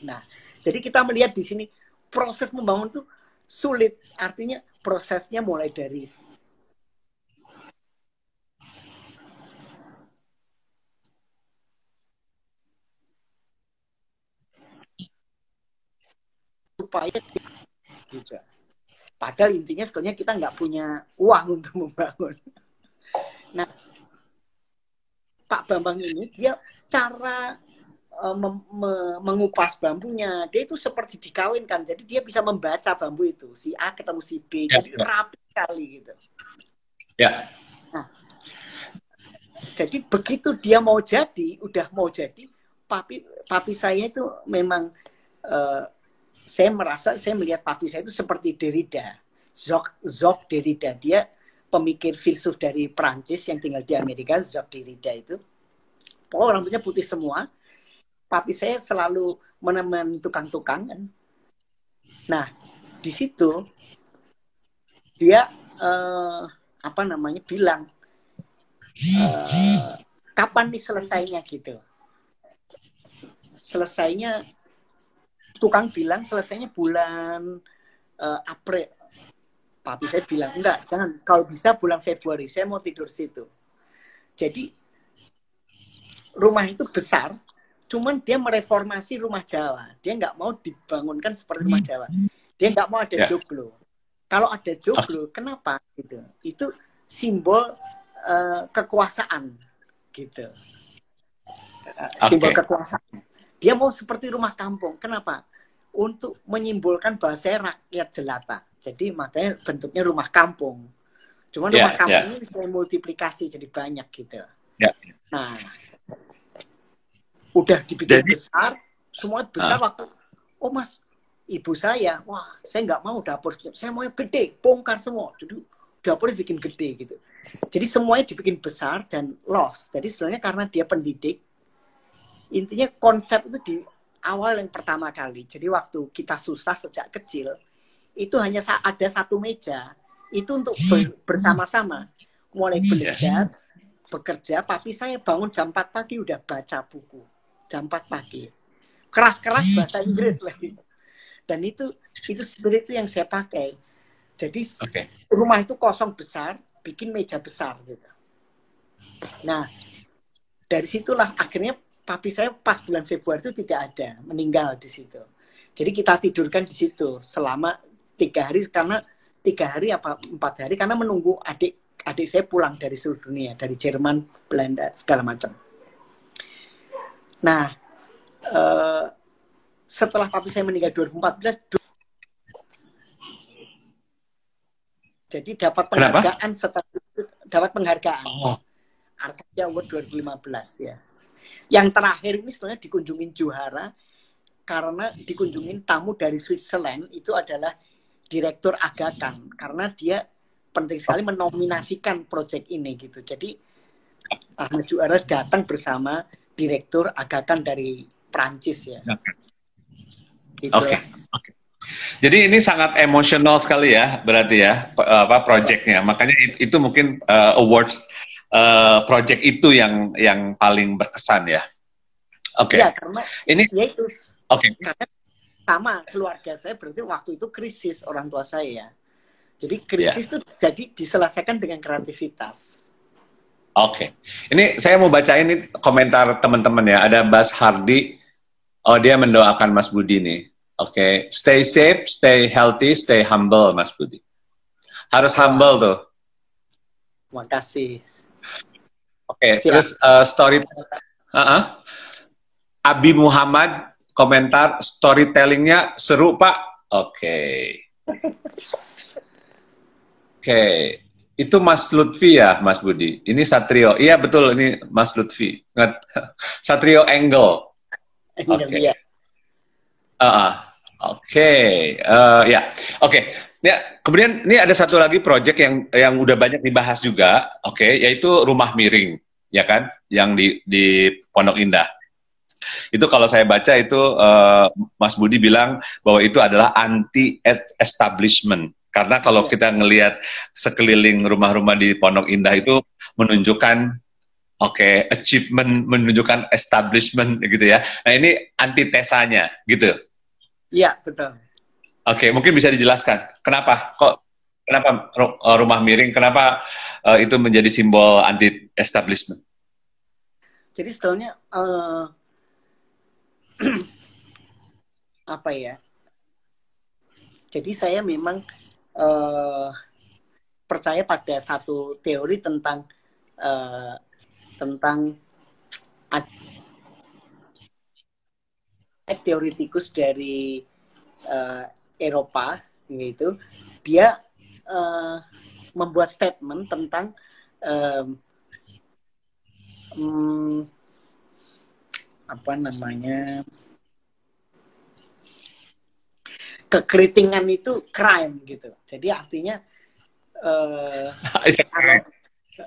Nah, jadi kita melihat di sini proses membangun itu sulit. Artinya prosesnya mulai dari supaya juga. Padahal intinya sebetulnya kita nggak punya uang untuk (laughs) membangun. Nah, Pak Bambang ini dia cara uh, me mengupas bambunya, dia itu seperti dikawinkan. Jadi dia bisa membaca bambu itu, si A ketemu si B, ya, jadi ya. rapi sekali gitu. Ya. Nah, jadi begitu dia mau jadi, udah mau jadi, papi papi saya itu memang uh, saya merasa saya melihat papi saya itu seperti Derrida, Jacques, Jacques Derrida. Dia pemikir filsuf dari Prancis yang tinggal di Amerika, Jacques Derrida itu. Oh, rambutnya putih semua. Papi saya selalu menemani tukang-tukang kan. Nah, di situ dia eh, apa namanya bilang eh, kapan nih selesainya gitu. Selesainya tukang bilang selesainya bulan uh, April. Papi saya bilang, enggak, jangan. Kalau bisa bulan Februari, saya mau tidur situ. Jadi, rumah itu besar, cuman dia mereformasi rumah Jawa. Dia nggak mau dibangunkan seperti rumah Jawa. Dia nggak mau ada yeah. joglo. Kalau ada joglo, kenapa? Gitu. Itu simbol uh, kekuasaan, gitu. Uh, simbol okay. kekuasaan. Dia mau seperti rumah kampung. Kenapa? Untuk menyimbolkan bahasa rakyat jelata. Jadi makanya bentuknya rumah kampung. Cuman yeah, rumah kampung yeah. ini bisa multiplikasi jadi banyak gitu. Yeah. Nah, udah dibikin jadi, besar, semua besar uh. waktu, oh mas, ibu saya, wah saya nggak mau dapur, saya mau yang gede, bongkar semua. Jadi dapurnya bikin gede gitu. Jadi semuanya dibikin besar dan lost. Jadi sebenarnya karena dia pendidik, intinya konsep itu di awal yang pertama kali. Jadi waktu kita susah sejak kecil, itu hanya ada satu meja. Itu untuk bersama-sama. Mulai hmm, belajar, bekerja. Papi saya bangun jam 4 pagi udah baca buku. Jam 4 pagi. Keras-keras bahasa Inggris lagi. Dan itu itu sebenarnya itu yang saya pakai. Jadi okay. rumah itu kosong besar, bikin meja besar gitu. Nah, dari situlah akhirnya papi saya pas bulan Februari itu tidak ada, meninggal di situ. Jadi kita tidurkan di situ selama tiga hari karena tiga hari apa empat hari karena menunggu adik adik saya pulang dari seluruh dunia dari Jerman, Belanda segala macam. Nah, uh, setelah papi saya meninggal 2014, jadi dapat penghargaan setelah itu dapat penghargaan. Oh. Arkadia Award 2015 ya. Yang terakhir ini sebenarnya dikunjungin Juhara karena dikunjungin tamu dari Switzerland itu adalah direktur Agakan karena dia penting sekali menominasikan proyek ini gitu. Jadi Ahmad Juara datang bersama direktur Agakan dari Prancis ya. Oke. Gitu Oke. Okay. Okay. Jadi ini sangat emosional sekali ya, berarti ya apa proyeknya. Makanya itu, mungkin uh, awards uh, project itu yang yang paling berkesan ya. Oke. Okay. Ya karena ini ya itu. Oke. Okay. Karena sama keluarga saya berarti waktu itu krisis orang tua saya. Jadi krisis itu yeah. jadi diselesaikan dengan kreativitas. Oke, okay. ini saya mau baca ini komentar teman-teman ya. Ada Bas Hardi, oh dia mendoakan Mas Budi nih. Oke, okay. stay safe, stay healthy, stay humble, Mas Budi. Harus humble tuh. Makasih. Oke, okay. terus uh, story. Uh -uh. Abi Muhammad komentar storytellingnya seru Pak. Oke. Okay. Oke, okay. itu Mas Lutfi ya, Mas Budi. Ini Satrio. Iya betul, ini Mas Lutfi. (laughs) Satrio Angle. Oke. Okay. Uh, Oke, okay. uh, ya, oke. Okay. Ya, kemudian ini ada satu lagi project yang yang udah banyak dibahas juga, oke, okay, yaitu rumah miring, ya kan, yang di di Pondok Indah. Itu kalau saya baca itu uh, Mas Budi bilang bahwa itu adalah anti establishment karena kalau yeah. kita ngelihat sekeliling rumah-rumah di Pondok Indah itu menunjukkan oke okay, achievement, menunjukkan establishment gitu ya. Nah ini antitesanya gitu. Iya betul. Oke, okay, mungkin bisa dijelaskan kenapa kok kenapa eh, rumah miring, kenapa uh, itu menjadi simbol anti establishment? Jadi sebetulnya uh, (clears throat) apa ya? Jadi saya memang uh, percaya pada satu teori tentang uh, tentang teoritikus dari uh, Eropa gitu dia uh, membuat statement tentang um, um, apa namanya kekeritingan itu crime gitu. Jadi artinya uh, kalau,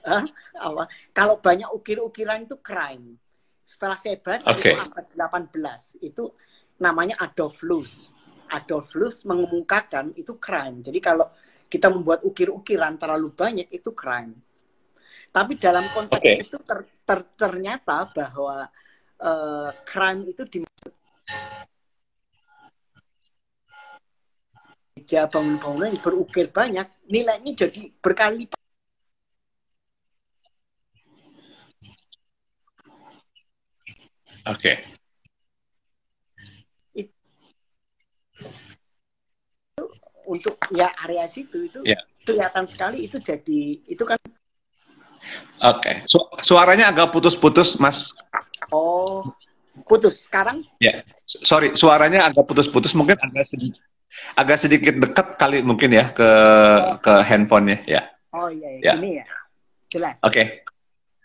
uh, apa, kalau banyak ukir-ukiran itu crime. Setelah saya baca okay. itu abad 18 itu namanya Adolf Loos. Adolf Loos mengemukakan itu crime. Jadi kalau kita membuat ukir-ukiran terlalu banyak itu crime. Tapi dalam konteks okay. itu ter, ter, ternyata bahwa uh, crime itu dimaksud gereja bangun-bangunan berukir banyak, nilainya jadi berkali Oke. Okay. Itu untuk ya area situ itu yeah. kelihatan sekali itu jadi itu kan. Oke, okay. Su suaranya agak putus-putus, Mas. Oh, putus sekarang? Ya, yeah. sorry, suaranya agak putus-putus, mungkin agak sedikit agak sedikit dekat kali mungkin ya ke oh. ke handphonenya ya. Oh iya, iya. ya. ini ya. Jelas. Oke. Okay.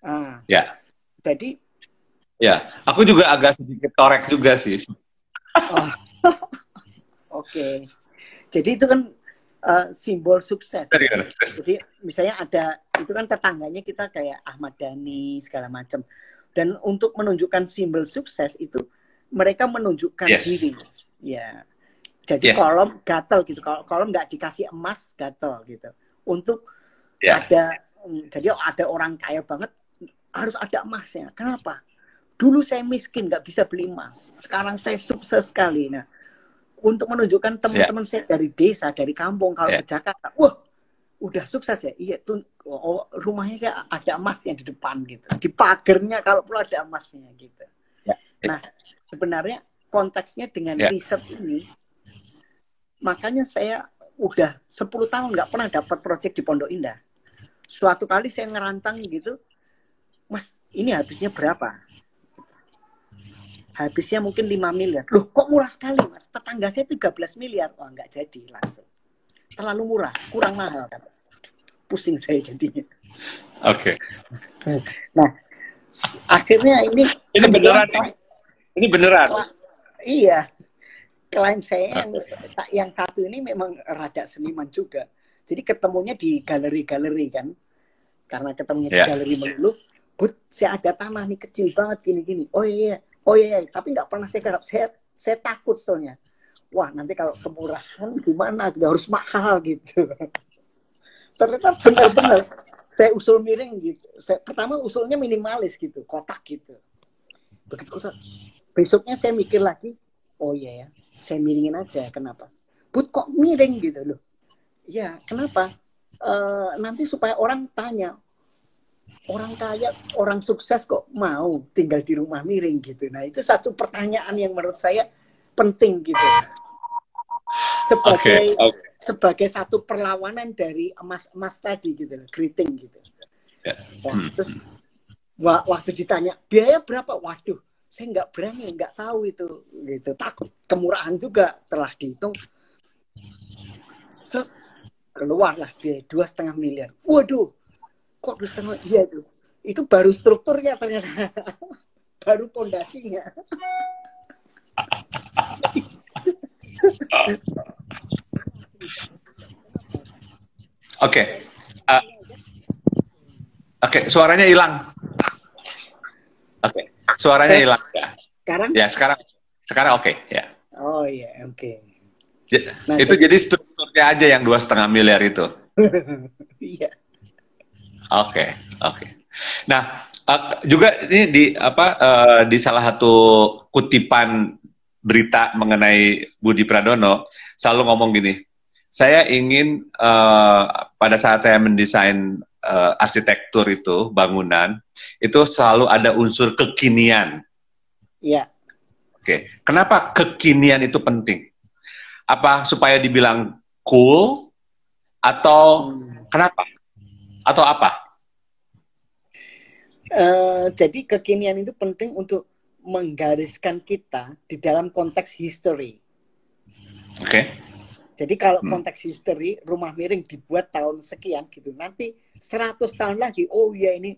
Uh, ya. Jadi Ya, aku juga agak sedikit torek juga sih. Oh. (laughs) Oke. okay. Jadi itu kan uh, simbol sukses. Jadi, Jadi misalnya ada itu kan tetangganya kita kayak Ahmad Dhani segala macam. Dan untuk menunjukkan simbol sukses itu mereka menunjukkan yes. diri. Ya. Jadi yes. kolom gatel gitu. Kalau kolom nggak dikasih emas gatel gitu. Untuk yeah. ada jadi ada orang kaya banget harus ada emasnya. Kenapa? Dulu saya miskin nggak bisa beli emas. Sekarang saya sukses sekali. Nah, untuk menunjukkan teman-teman yeah. saya dari desa, dari kampung kalau yeah. ke Jakarta, wah udah sukses ya. Iya tuh oh, rumahnya kayak ada emasnya di depan gitu. Di pagernya kalau perlu ada emasnya gitu. Yeah. Nah, sebenarnya konteksnya dengan yeah. riset ini Makanya saya udah 10 tahun nggak pernah dapat proyek di Pondok Indah. Suatu kali saya ngerantang gitu, Mas, ini habisnya berapa? habisnya mungkin 5 miliar. Loh, kok murah sekali, Mas? Tetangga saya 13 miliar. Wah, nggak jadi langsung. Terlalu murah, kurang mahal. Pusing saya jadinya. Oke. Okay. Nah, akhirnya ini ini beneran ini, ini beneran. iya. Klien saya yang yang satu ini memang rada seniman juga. Jadi ketemunya di galeri-galeri kan. Karena ketemunya yeah. di ya. galeri melulu, But saya ada tanah nih kecil banget gini-gini. Oh iya, iya oh iya, iya. tapi nggak pernah saya garap. Saya, saya takut soalnya. Wah, nanti kalau kemurahan gimana? Gak harus mahal gitu. Ternyata benar-benar saya usul miring gitu. Saya, pertama usulnya minimalis gitu, kotak gitu. Begitu kotak. Besoknya saya mikir lagi, oh iya ya, saya miringin aja. Kenapa? But kok miring gitu loh? Ya, kenapa? Uh, nanti supaya orang tanya, orang kaya, orang sukses kok mau tinggal di rumah miring gitu. Nah, itu satu pertanyaan yang menurut saya penting gitu. Sebagai okay, okay. Sebagai satu perlawanan dari emas-emas tadi gitu loh, greeting gitu. Nah, hmm. terus waktu ditanya biaya berapa? Waduh, saya nggak berani, nggak tahu itu gitu. Takut kemurahan juga telah dihitung. keluarlah biaya dua setengah miliar. Waduh, kok bisa iya itu itu baru strukturnya ternyata (laughs) baru pondasinya (laughs) Oke. Okay. Uh, Oke, okay, suaranya hilang. Oke, okay. suaranya hilang ya. Sekarang? Ya, sekarang sekarang oke, okay, ya. Oh iya, oke. Okay. Nah, itu jadi strukturnya aja yang dua setengah miliar itu. (laughs) Iya. Oke, oke. Nah, uh, juga ini di apa uh, di salah satu kutipan berita mengenai Budi Pradono selalu ngomong gini, saya ingin uh, pada saat saya mendesain uh, arsitektur itu bangunan itu selalu ada unsur kekinian. Iya. Oke, okay. kenapa kekinian itu penting? Apa supaya dibilang cool atau hmm. kenapa? atau apa? Uh, jadi kekinian itu penting untuk menggariskan kita di dalam konteks history. Oke. Okay. Jadi kalau hmm. konteks history rumah miring dibuat tahun sekian gitu, nanti 100 tahun lagi, oh ya ini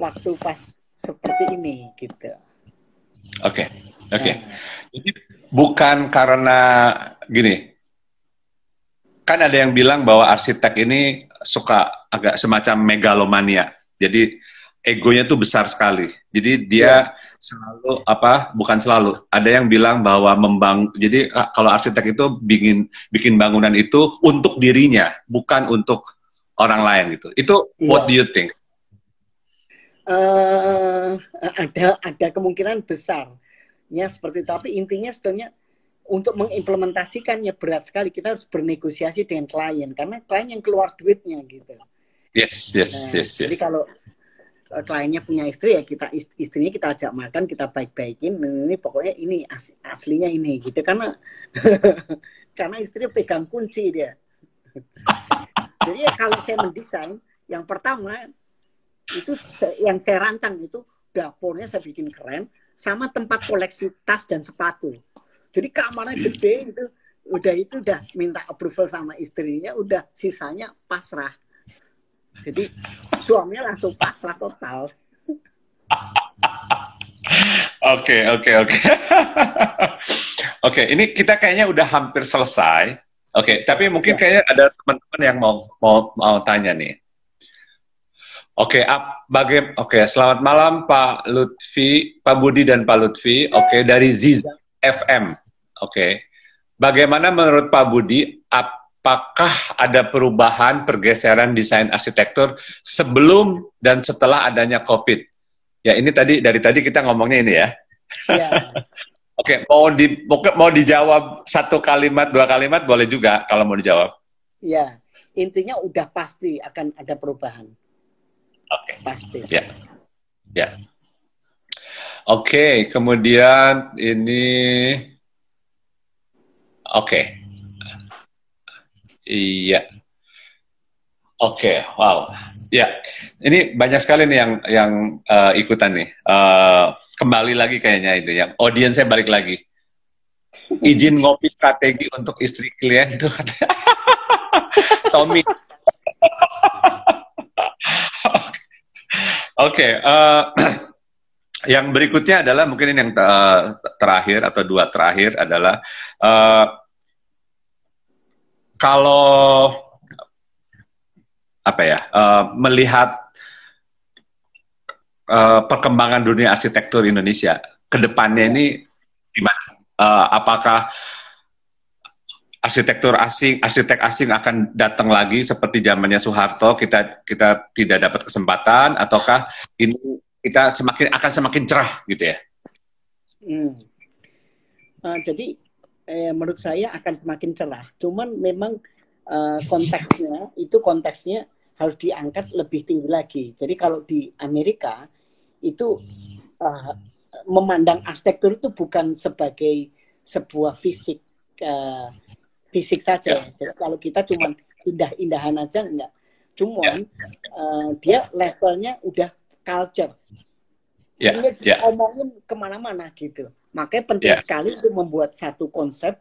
waktu pas seperti ini gitu. Oke, okay. oke. Okay. Nah. Jadi bukan karena gini, kan ada yang bilang bahwa arsitek ini suka agak semacam megalomania. Jadi egonya tuh besar sekali. Jadi dia yeah. Selalu apa? Bukan selalu. Ada yang bilang bahwa membang. Jadi ah, kalau arsitek itu bikin bikin bangunan itu untuk dirinya, bukan untuk orang lain gitu. Itu yeah. what do you think? Uh, ada ada kemungkinan besar ya seperti itu. Tapi intinya sebenarnya untuk mengimplementasikannya berat sekali. Kita harus bernegosiasi dengan klien karena klien yang keluar duitnya gitu. Yes, yes, nah, yes, yes. Jadi kalau kliennya punya istri ya kita istrinya kita ajak makan, kita baik-baikin. Ini pokoknya ini as, aslinya ini gitu karena (laughs) karena istri pegang kunci dia. (laughs) Jadi ya kalau saya mendesain, yang pertama itu yang saya rancang itu dapurnya saya bikin keren, sama tempat koleksi tas dan sepatu. Jadi kamarnya gede itu udah itu udah minta approval sama istrinya, udah sisanya pasrah. Jadi suaminya langsung pasrah total. Oke, oke, oke. (laughs) Oke, ini kita kayaknya udah hampir selesai. Oke, okay, tapi mungkin ya. kayaknya ada teman-teman yang mau mau mau tanya nih. Oke, okay, bagai oke, okay, selamat malam Pak Lutfi, Pak Budi dan Pak Lutfi. Oke, okay, dari Ziza. FM. Oke. Okay. Bagaimana menurut Pak Budi, apakah ada perubahan pergeseran desain arsitektur sebelum dan setelah adanya COVID? Ya, ini tadi dari tadi kita ngomongnya ini ya. Iya. (laughs) Oke, okay, mau di mau dijawab satu kalimat, dua kalimat boleh juga kalau mau dijawab. Iya, intinya udah pasti akan ada perubahan. Oke. Okay. Pasti. Ya. Ya. Oke, okay, kemudian ini oke. Okay. Iya. Oke, okay, wow. Ya, ini banyak sekali nih yang yang uh, ikutan nih. Uh, kembali lagi kayaknya itu yang audiens saya balik lagi. Izin ngopi strategi untuk istri klien tuh (laughs) Tommy. (laughs) Oke, eh, (clears throat) yang berikutnya adalah mungkin ini yang terakhir atau dua terakhir adalah uh, kalau apa ya uh, melihat uh, perkembangan dunia arsitektur Indonesia ke depannya ini gimana? Uh, apakah arsitektur asing, arsitek asing akan datang lagi seperti zamannya Soeharto kita kita tidak dapat kesempatan ataukah ini kita semakin akan semakin cerah gitu ya? Hmm. Uh, jadi eh, menurut saya akan semakin cerah. Cuman memang uh, konteksnya itu konteksnya harus diangkat lebih tinggi lagi. Jadi kalau di Amerika itu uh, memandang arsitektur itu bukan sebagai sebuah fisik uh, fisik saja. Yeah. Jadi kalau kita cuma indah-indahan aja enggak. Cuman yeah. uh, dia levelnya udah culture. Yeah. Sehingga yeah. omongin ke mana-mana gitu. Makanya penting yeah. sekali untuk membuat satu konsep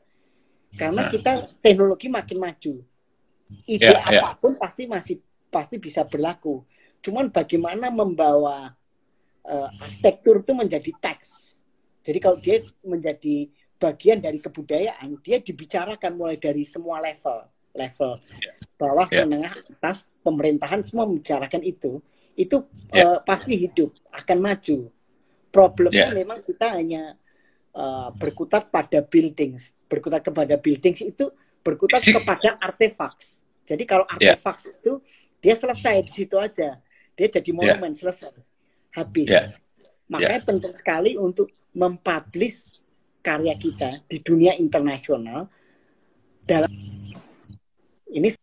karena kita teknologi makin maju. Ide yeah, yeah. apa pun pasti masih pasti bisa berlaku. Cuman bagaimana membawa uh, arsitektur itu menjadi teks. Jadi kalau dia menjadi bagian dari kebudayaan, dia dibicarakan mulai dari semua level, level bawah, yeah. menengah, atas, pemerintahan semua membicarakan itu. Itu yeah. uh, pasti hidup, akan maju. Problemnya yeah. memang kita hanya uh, berkutat pada buildings, berkutat kepada buildings itu berkutat kepada artefaks. Jadi kalau artefaks yeah. itu dia selesai di situ aja. Dia jadi monumen yeah. selesai. Habis. Yeah. Makanya yeah. penting sekali untuk mempublish karya kita di dunia internasional dalam ini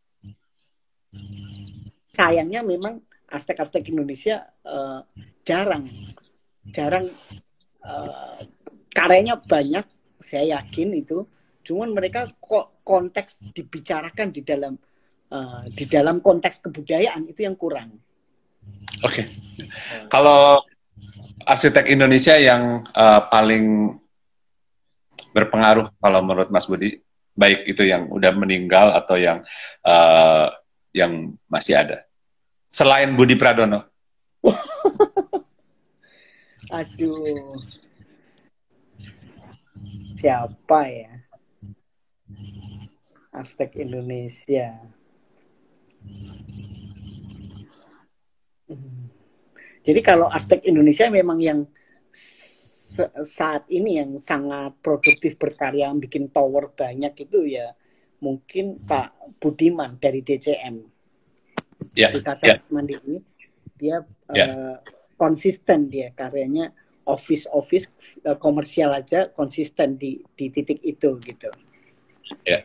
sayangnya memang aspek-aspek Indonesia uh, jarang jarang uh, karyanya banyak saya yakin itu cuman mereka kok konteks dibicarakan di dalam uh, di dalam konteks kebudayaan itu yang kurang. Oke, okay. kalau arsitek Indonesia yang uh, paling berpengaruh kalau menurut Mas Budi, baik itu yang udah meninggal atau yang uh, yang masih ada, selain Budi Pradono. (laughs) Aduh, siapa ya? Aspek Indonesia. Jadi kalau aspek Indonesia memang yang saat ini yang sangat produktif berkarya bikin tower banyak itu ya mungkin Pak Budiman dari DCM. Ya. Yeah, Kata yeah. Mandiri dia yeah. Ya. uh, konsisten dia karyanya office office uh, komersial aja konsisten di di titik itu gitu. Ya. Yeah.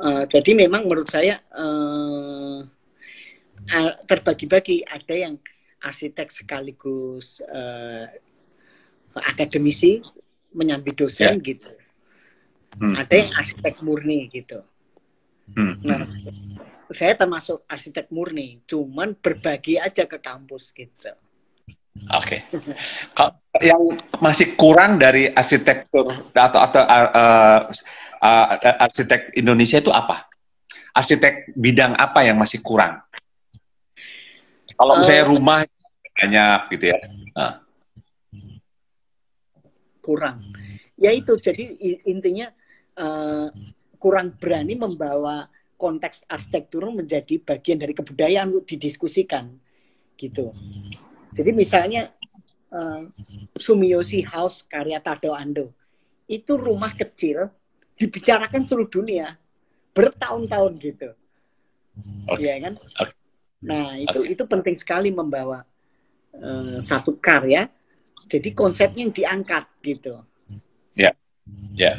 Uh, jadi memang menurut saya uh, terbagi-bagi ada yang arsitek sekaligus uh, akademisi menyambi dosen yeah. gitu. Hmm. Ada yang arsitek murni gitu. Hmm. Nah, saya termasuk arsitek murni, cuman berbagi aja ke kampus gitu. Oke. Okay. yang masih kurang dari arsitektur atau atau uh, uh, arsitek Indonesia itu apa? Arsitek bidang apa yang masih kurang? Kalau misalnya uh, rumah banyak gitu ya. Nah. Kurang. Ya itu jadi intinya uh, kurang berani membawa konteks arsitektur menjadi bagian dari kebudayaan untuk didiskusikan gitu. Jadi misalnya uh, Sumiyoshi House karya Tado Ando itu rumah kecil dibicarakan seluruh dunia bertahun-tahun gitu. Okay. Ya kan? Okay. Nah, itu okay. itu penting sekali membawa uh, satu karya jadi konsepnya yang diangkat gitu. Ya. Ya.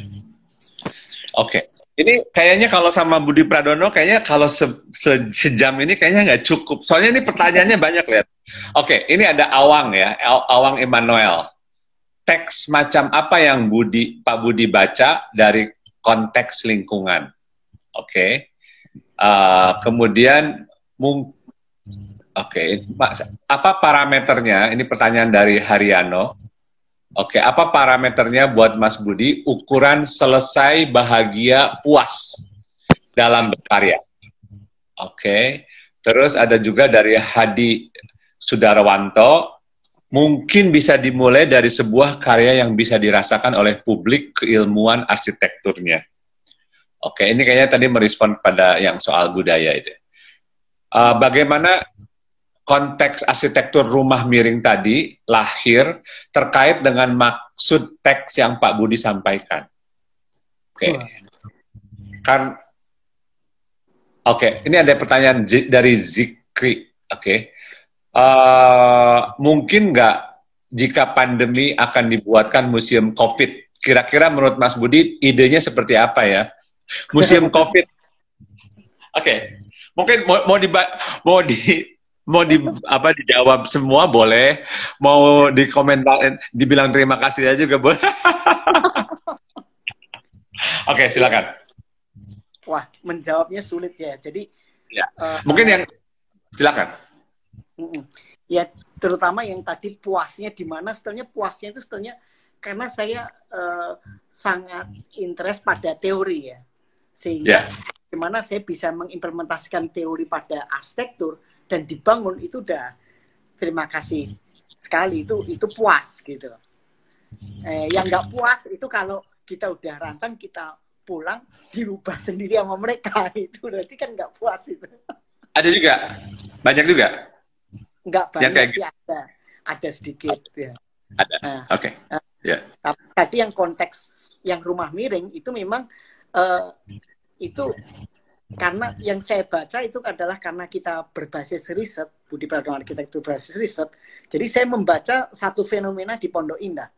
Oke. Okay. Ini kayaknya kalau sama Budi Pradono kayaknya kalau se se sejam ini kayaknya nggak cukup. Soalnya ini pertanyaannya banyak lihat. Oke, ini ada Awang ya, Awang Emmanuel. Teks macam apa yang Budi Pak Budi baca dari konteks lingkungan. Oke. Okay. Uh, kemudian Mung Oke, okay. apa parameternya? Ini pertanyaan dari Haryono. Oke, apa parameternya buat Mas Budi ukuran selesai bahagia puas dalam berkarya? Oke, terus ada juga dari Hadi Sudarwanto. Mungkin bisa dimulai dari sebuah karya yang bisa dirasakan oleh publik keilmuan arsitekturnya. Oke, ini kayaknya tadi merespon pada yang soal budaya itu. Uh, bagaimana konteks arsitektur rumah miring tadi lahir terkait dengan maksud teks yang Pak Budi sampaikan? Oke, okay. kan, oke, okay. ini ada pertanyaan dari Zikri. Oke, okay. uh, mungkin nggak jika pandemi akan dibuatkan museum COVID? Kira-kira menurut Mas Budi idenya seperti apa ya? Museum (laughs) COVID. Oke, okay mungkin mau, mau di mau di mau di apa dijawab semua boleh. Mau dikomentar dibilang terima kasih aja juga boleh. (laughs) Oke okay, silakan. Wah menjawabnya sulit ya. Jadi ya. Uh, mungkin yang silakan. Ya terutama yang tadi puasnya di mana. Setelahnya puasnya itu setelahnya karena saya uh, sangat interest pada teori ya. Sehingga yeah bagaimana saya bisa mengimplementasikan teori pada arsitektur dan dibangun itu udah terima kasih sekali. Itu itu puas gitu. Eh, yang nggak puas itu kalau kita udah rancang kita pulang dirubah (laughs) sendiri sama mereka. (laughs) Itu berarti kan nggak puas itu. Ada juga? Banyak juga? Nggak banyak kayak sih gitu. ada. Ada sedikit ya. Ada? Nah, oke. okay. nah, yeah. tadi yang konteks yang rumah miring itu memang uh, itu karena yang saya baca itu adalah karena kita berbasis riset, Budi Pradono Arsitektur berbasis riset, jadi saya membaca satu fenomena di Pondok Indah.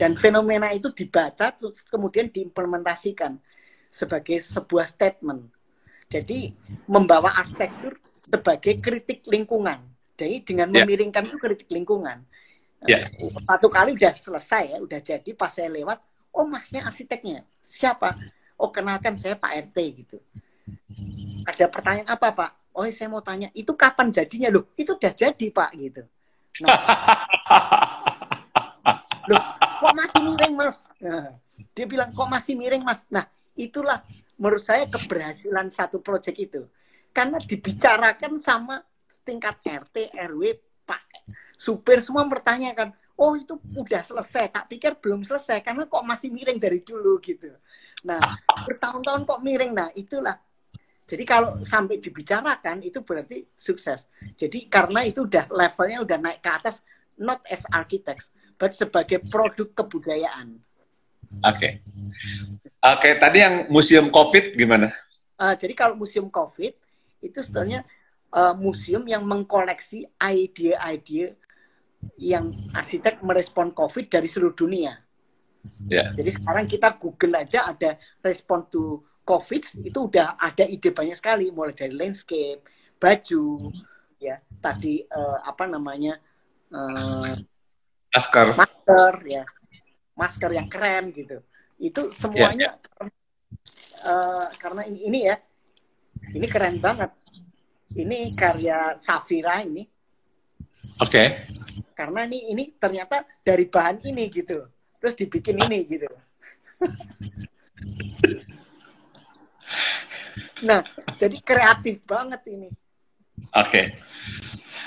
Dan fenomena itu dibaca, kemudian diimplementasikan sebagai sebuah statement. Jadi membawa arsitektur sebagai kritik lingkungan. Jadi dengan ya. memiringkan itu kritik lingkungan. Yeah. Satu kali udah selesai ya, udah jadi pas saya lewat, oh masnya arsiteknya. Siapa? Oh kenalkan saya Pak RT gitu. Ada pertanyaan apa Pak? Oh saya mau tanya, itu kapan jadinya loh? Itu udah jadi Pak gitu. Nah, (laughs) loh kok masih miring Mas? Nah, dia bilang kok masih miring Mas? Nah itulah menurut saya keberhasilan satu proyek itu. Karena dibicarakan sama tingkat RT, RW, Pak supir semua mempertanyakan, oh itu udah selesai. Tak pikir belum selesai karena kok masih miring dari dulu gitu. Nah bertahun-tahun kok miring. Nah itulah. Jadi kalau sampai dibicarakan itu berarti sukses. Jadi karena itu udah levelnya udah naik ke atas not as architects but sebagai produk kebudayaan. Oke. Okay. oke okay, tadi yang museum covid gimana? Uh, jadi kalau museum covid itu sebenarnya uh, museum yang mengkoleksi ide-ide yang arsitek merespon COVID dari seluruh dunia. Yeah. Jadi sekarang kita Google aja ada respon to COVID itu udah ada ide banyak sekali mulai dari landscape, baju, ya tadi uh, apa namanya uh, masker, masker ya, masker yang keren gitu. Itu semuanya yeah, yeah. Uh, karena ini, ini ya, ini keren banget. Ini karya Safira ini Oke. Okay. Karena ini ini ternyata dari bahan ini gitu. Terus dibikin ini gitu. nah, jadi kreatif banget ini. Oke. Okay.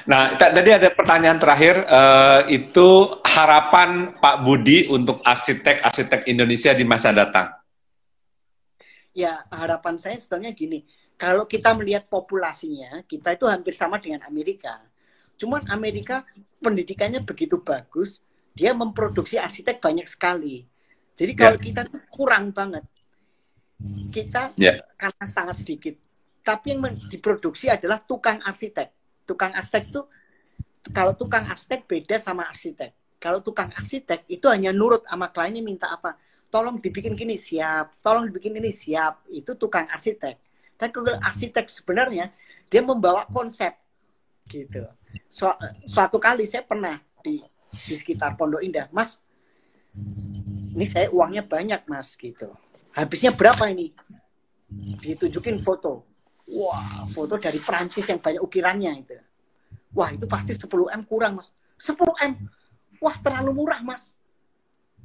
Nah, tadi ada pertanyaan terakhir, uh, itu harapan Pak Budi untuk arsitek-arsitek Indonesia di masa datang. Ya, harapan saya sebenarnya gini, kalau kita melihat populasinya, kita itu hampir sama dengan Amerika. Cuman Amerika pendidikannya begitu bagus, dia memproduksi arsitek banyak sekali. Jadi ya. kalau yeah. kita kurang banget, kita yeah. karena sangat sedikit. Tapi yang diproduksi adalah tukang arsitek. Tukang arsitek itu kalau tukang arsitek beda sama arsitek. Kalau tukang arsitek itu hanya nurut sama kliennya minta apa. Tolong dibikin gini siap, tolong dibikin ini siap. Itu tukang arsitek. Tapi kalau arsitek sebenarnya dia membawa konsep gitu. Su suatu kali saya pernah di di sekitar Pondok Indah, Mas, ini saya uangnya banyak Mas gitu. Habisnya berapa ini? Ditunjukin foto. wah foto dari Prancis yang banyak ukirannya itu wah itu pasti 10 m kurang mas 10 m wah terlalu murah mas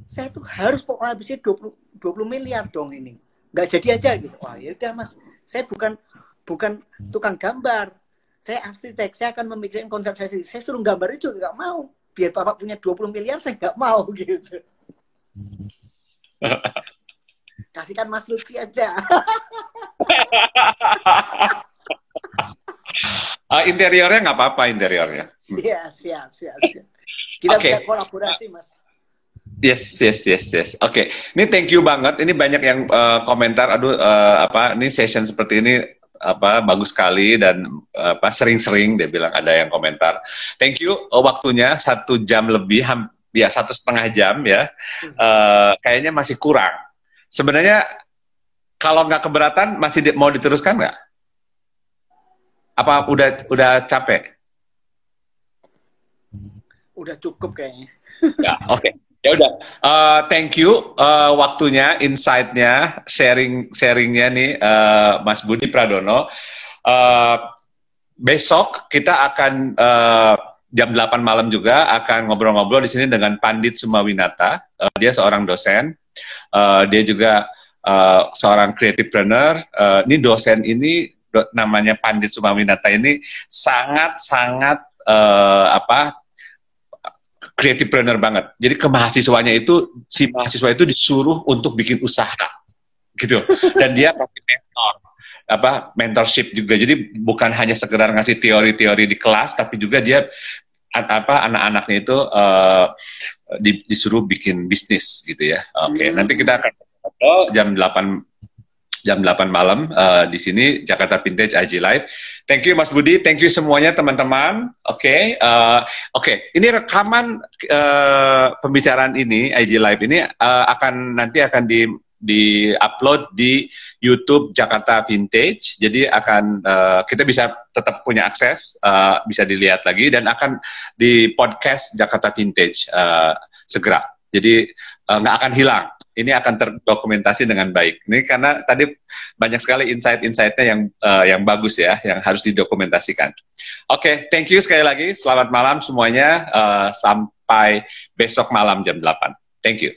saya tuh harus pokoknya habisnya 20 20 miliar dong ini nggak jadi aja gitu wah ya udah mas saya bukan bukan tukang gambar saya arsitek saya akan memikirkan konsep saya sendiri saya suruh gambar itu nggak mau biar bapak punya 20 miliar saya nggak mau (laughs) gitu (laughs) kasihkan Mas Lutfi aja. uh, (laughs) interiornya nggak apa-apa interiornya. Iya siap siap siap. Kita okay. bisa kolaborasi mas. Yes, yes, yes, yes. Oke, okay. ini thank you banget. Ini banyak yang uh, komentar. Aduh, uh, apa? Ini session seperti ini apa bagus sekali dan apa sering-sering dia bilang ada yang komentar. Thank you. Oh, waktunya satu jam lebih, ya satu setengah jam ya. Uh, kayaknya masih kurang Sebenarnya kalau nggak keberatan masih di, mau diteruskan nggak? Apa udah udah capek? Udah cukup kayaknya. Ya, oke. Okay. Ya udah. Uh, thank you uh, waktunya, insight-nya, sharing sharingnya nih uh, Mas Budi Pradono. Uh, besok kita akan uh, jam 8 malam juga akan ngobrol-ngobrol di sini dengan Pandit Sumawinata. Uh, dia seorang dosen Uh, dia juga uh, seorang creativepreneur. Uh, ini dosen ini do, namanya Pandit Sumawinata ini sangat-sangat uh, apa creativepreneur banget. Jadi ke mahasiswanya itu si mahasiswa itu disuruh untuk bikin usaha gitu. Dan dia pakai mentor apa mentorship juga. Jadi bukan hanya sekedar ngasih teori-teori di kelas tapi juga dia apa anak-anaknya itu uh, di, disuruh bikin bisnis gitu ya. Oke, okay. hmm. nanti kita akan ngobrol jam 8 jam 8 malam uh, di sini Jakarta Vintage IG Live. Thank you Mas Budi, thank you semuanya teman-teman. Oke, okay. uh, oke. Okay. Ini rekaman uh, pembicaraan ini IG Live ini uh, akan nanti akan di di upload di YouTube Jakarta Vintage. Jadi akan uh, kita bisa tetap punya akses, uh, bisa dilihat lagi dan akan di podcast Jakarta Vintage uh, segera. Jadi nggak uh, akan hilang. Ini akan terdokumentasi dengan baik. Ini karena tadi banyak sekali insight-insightnya yang uh, yang bagus ya, yang harus didokumentasikan. Oke, okay, thank you sekali lagi. Selamat malam semuanya. Uh, sampai besok malam jam 8. Thank you.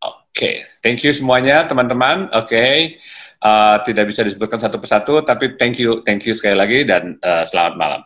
Oke, okay. thank you semuanya teman-teman. Oke, okay. uh, tidak bisa disebutkan satu persatu, tapi thank you, thank you sekali lagi dan uh, selamat malam.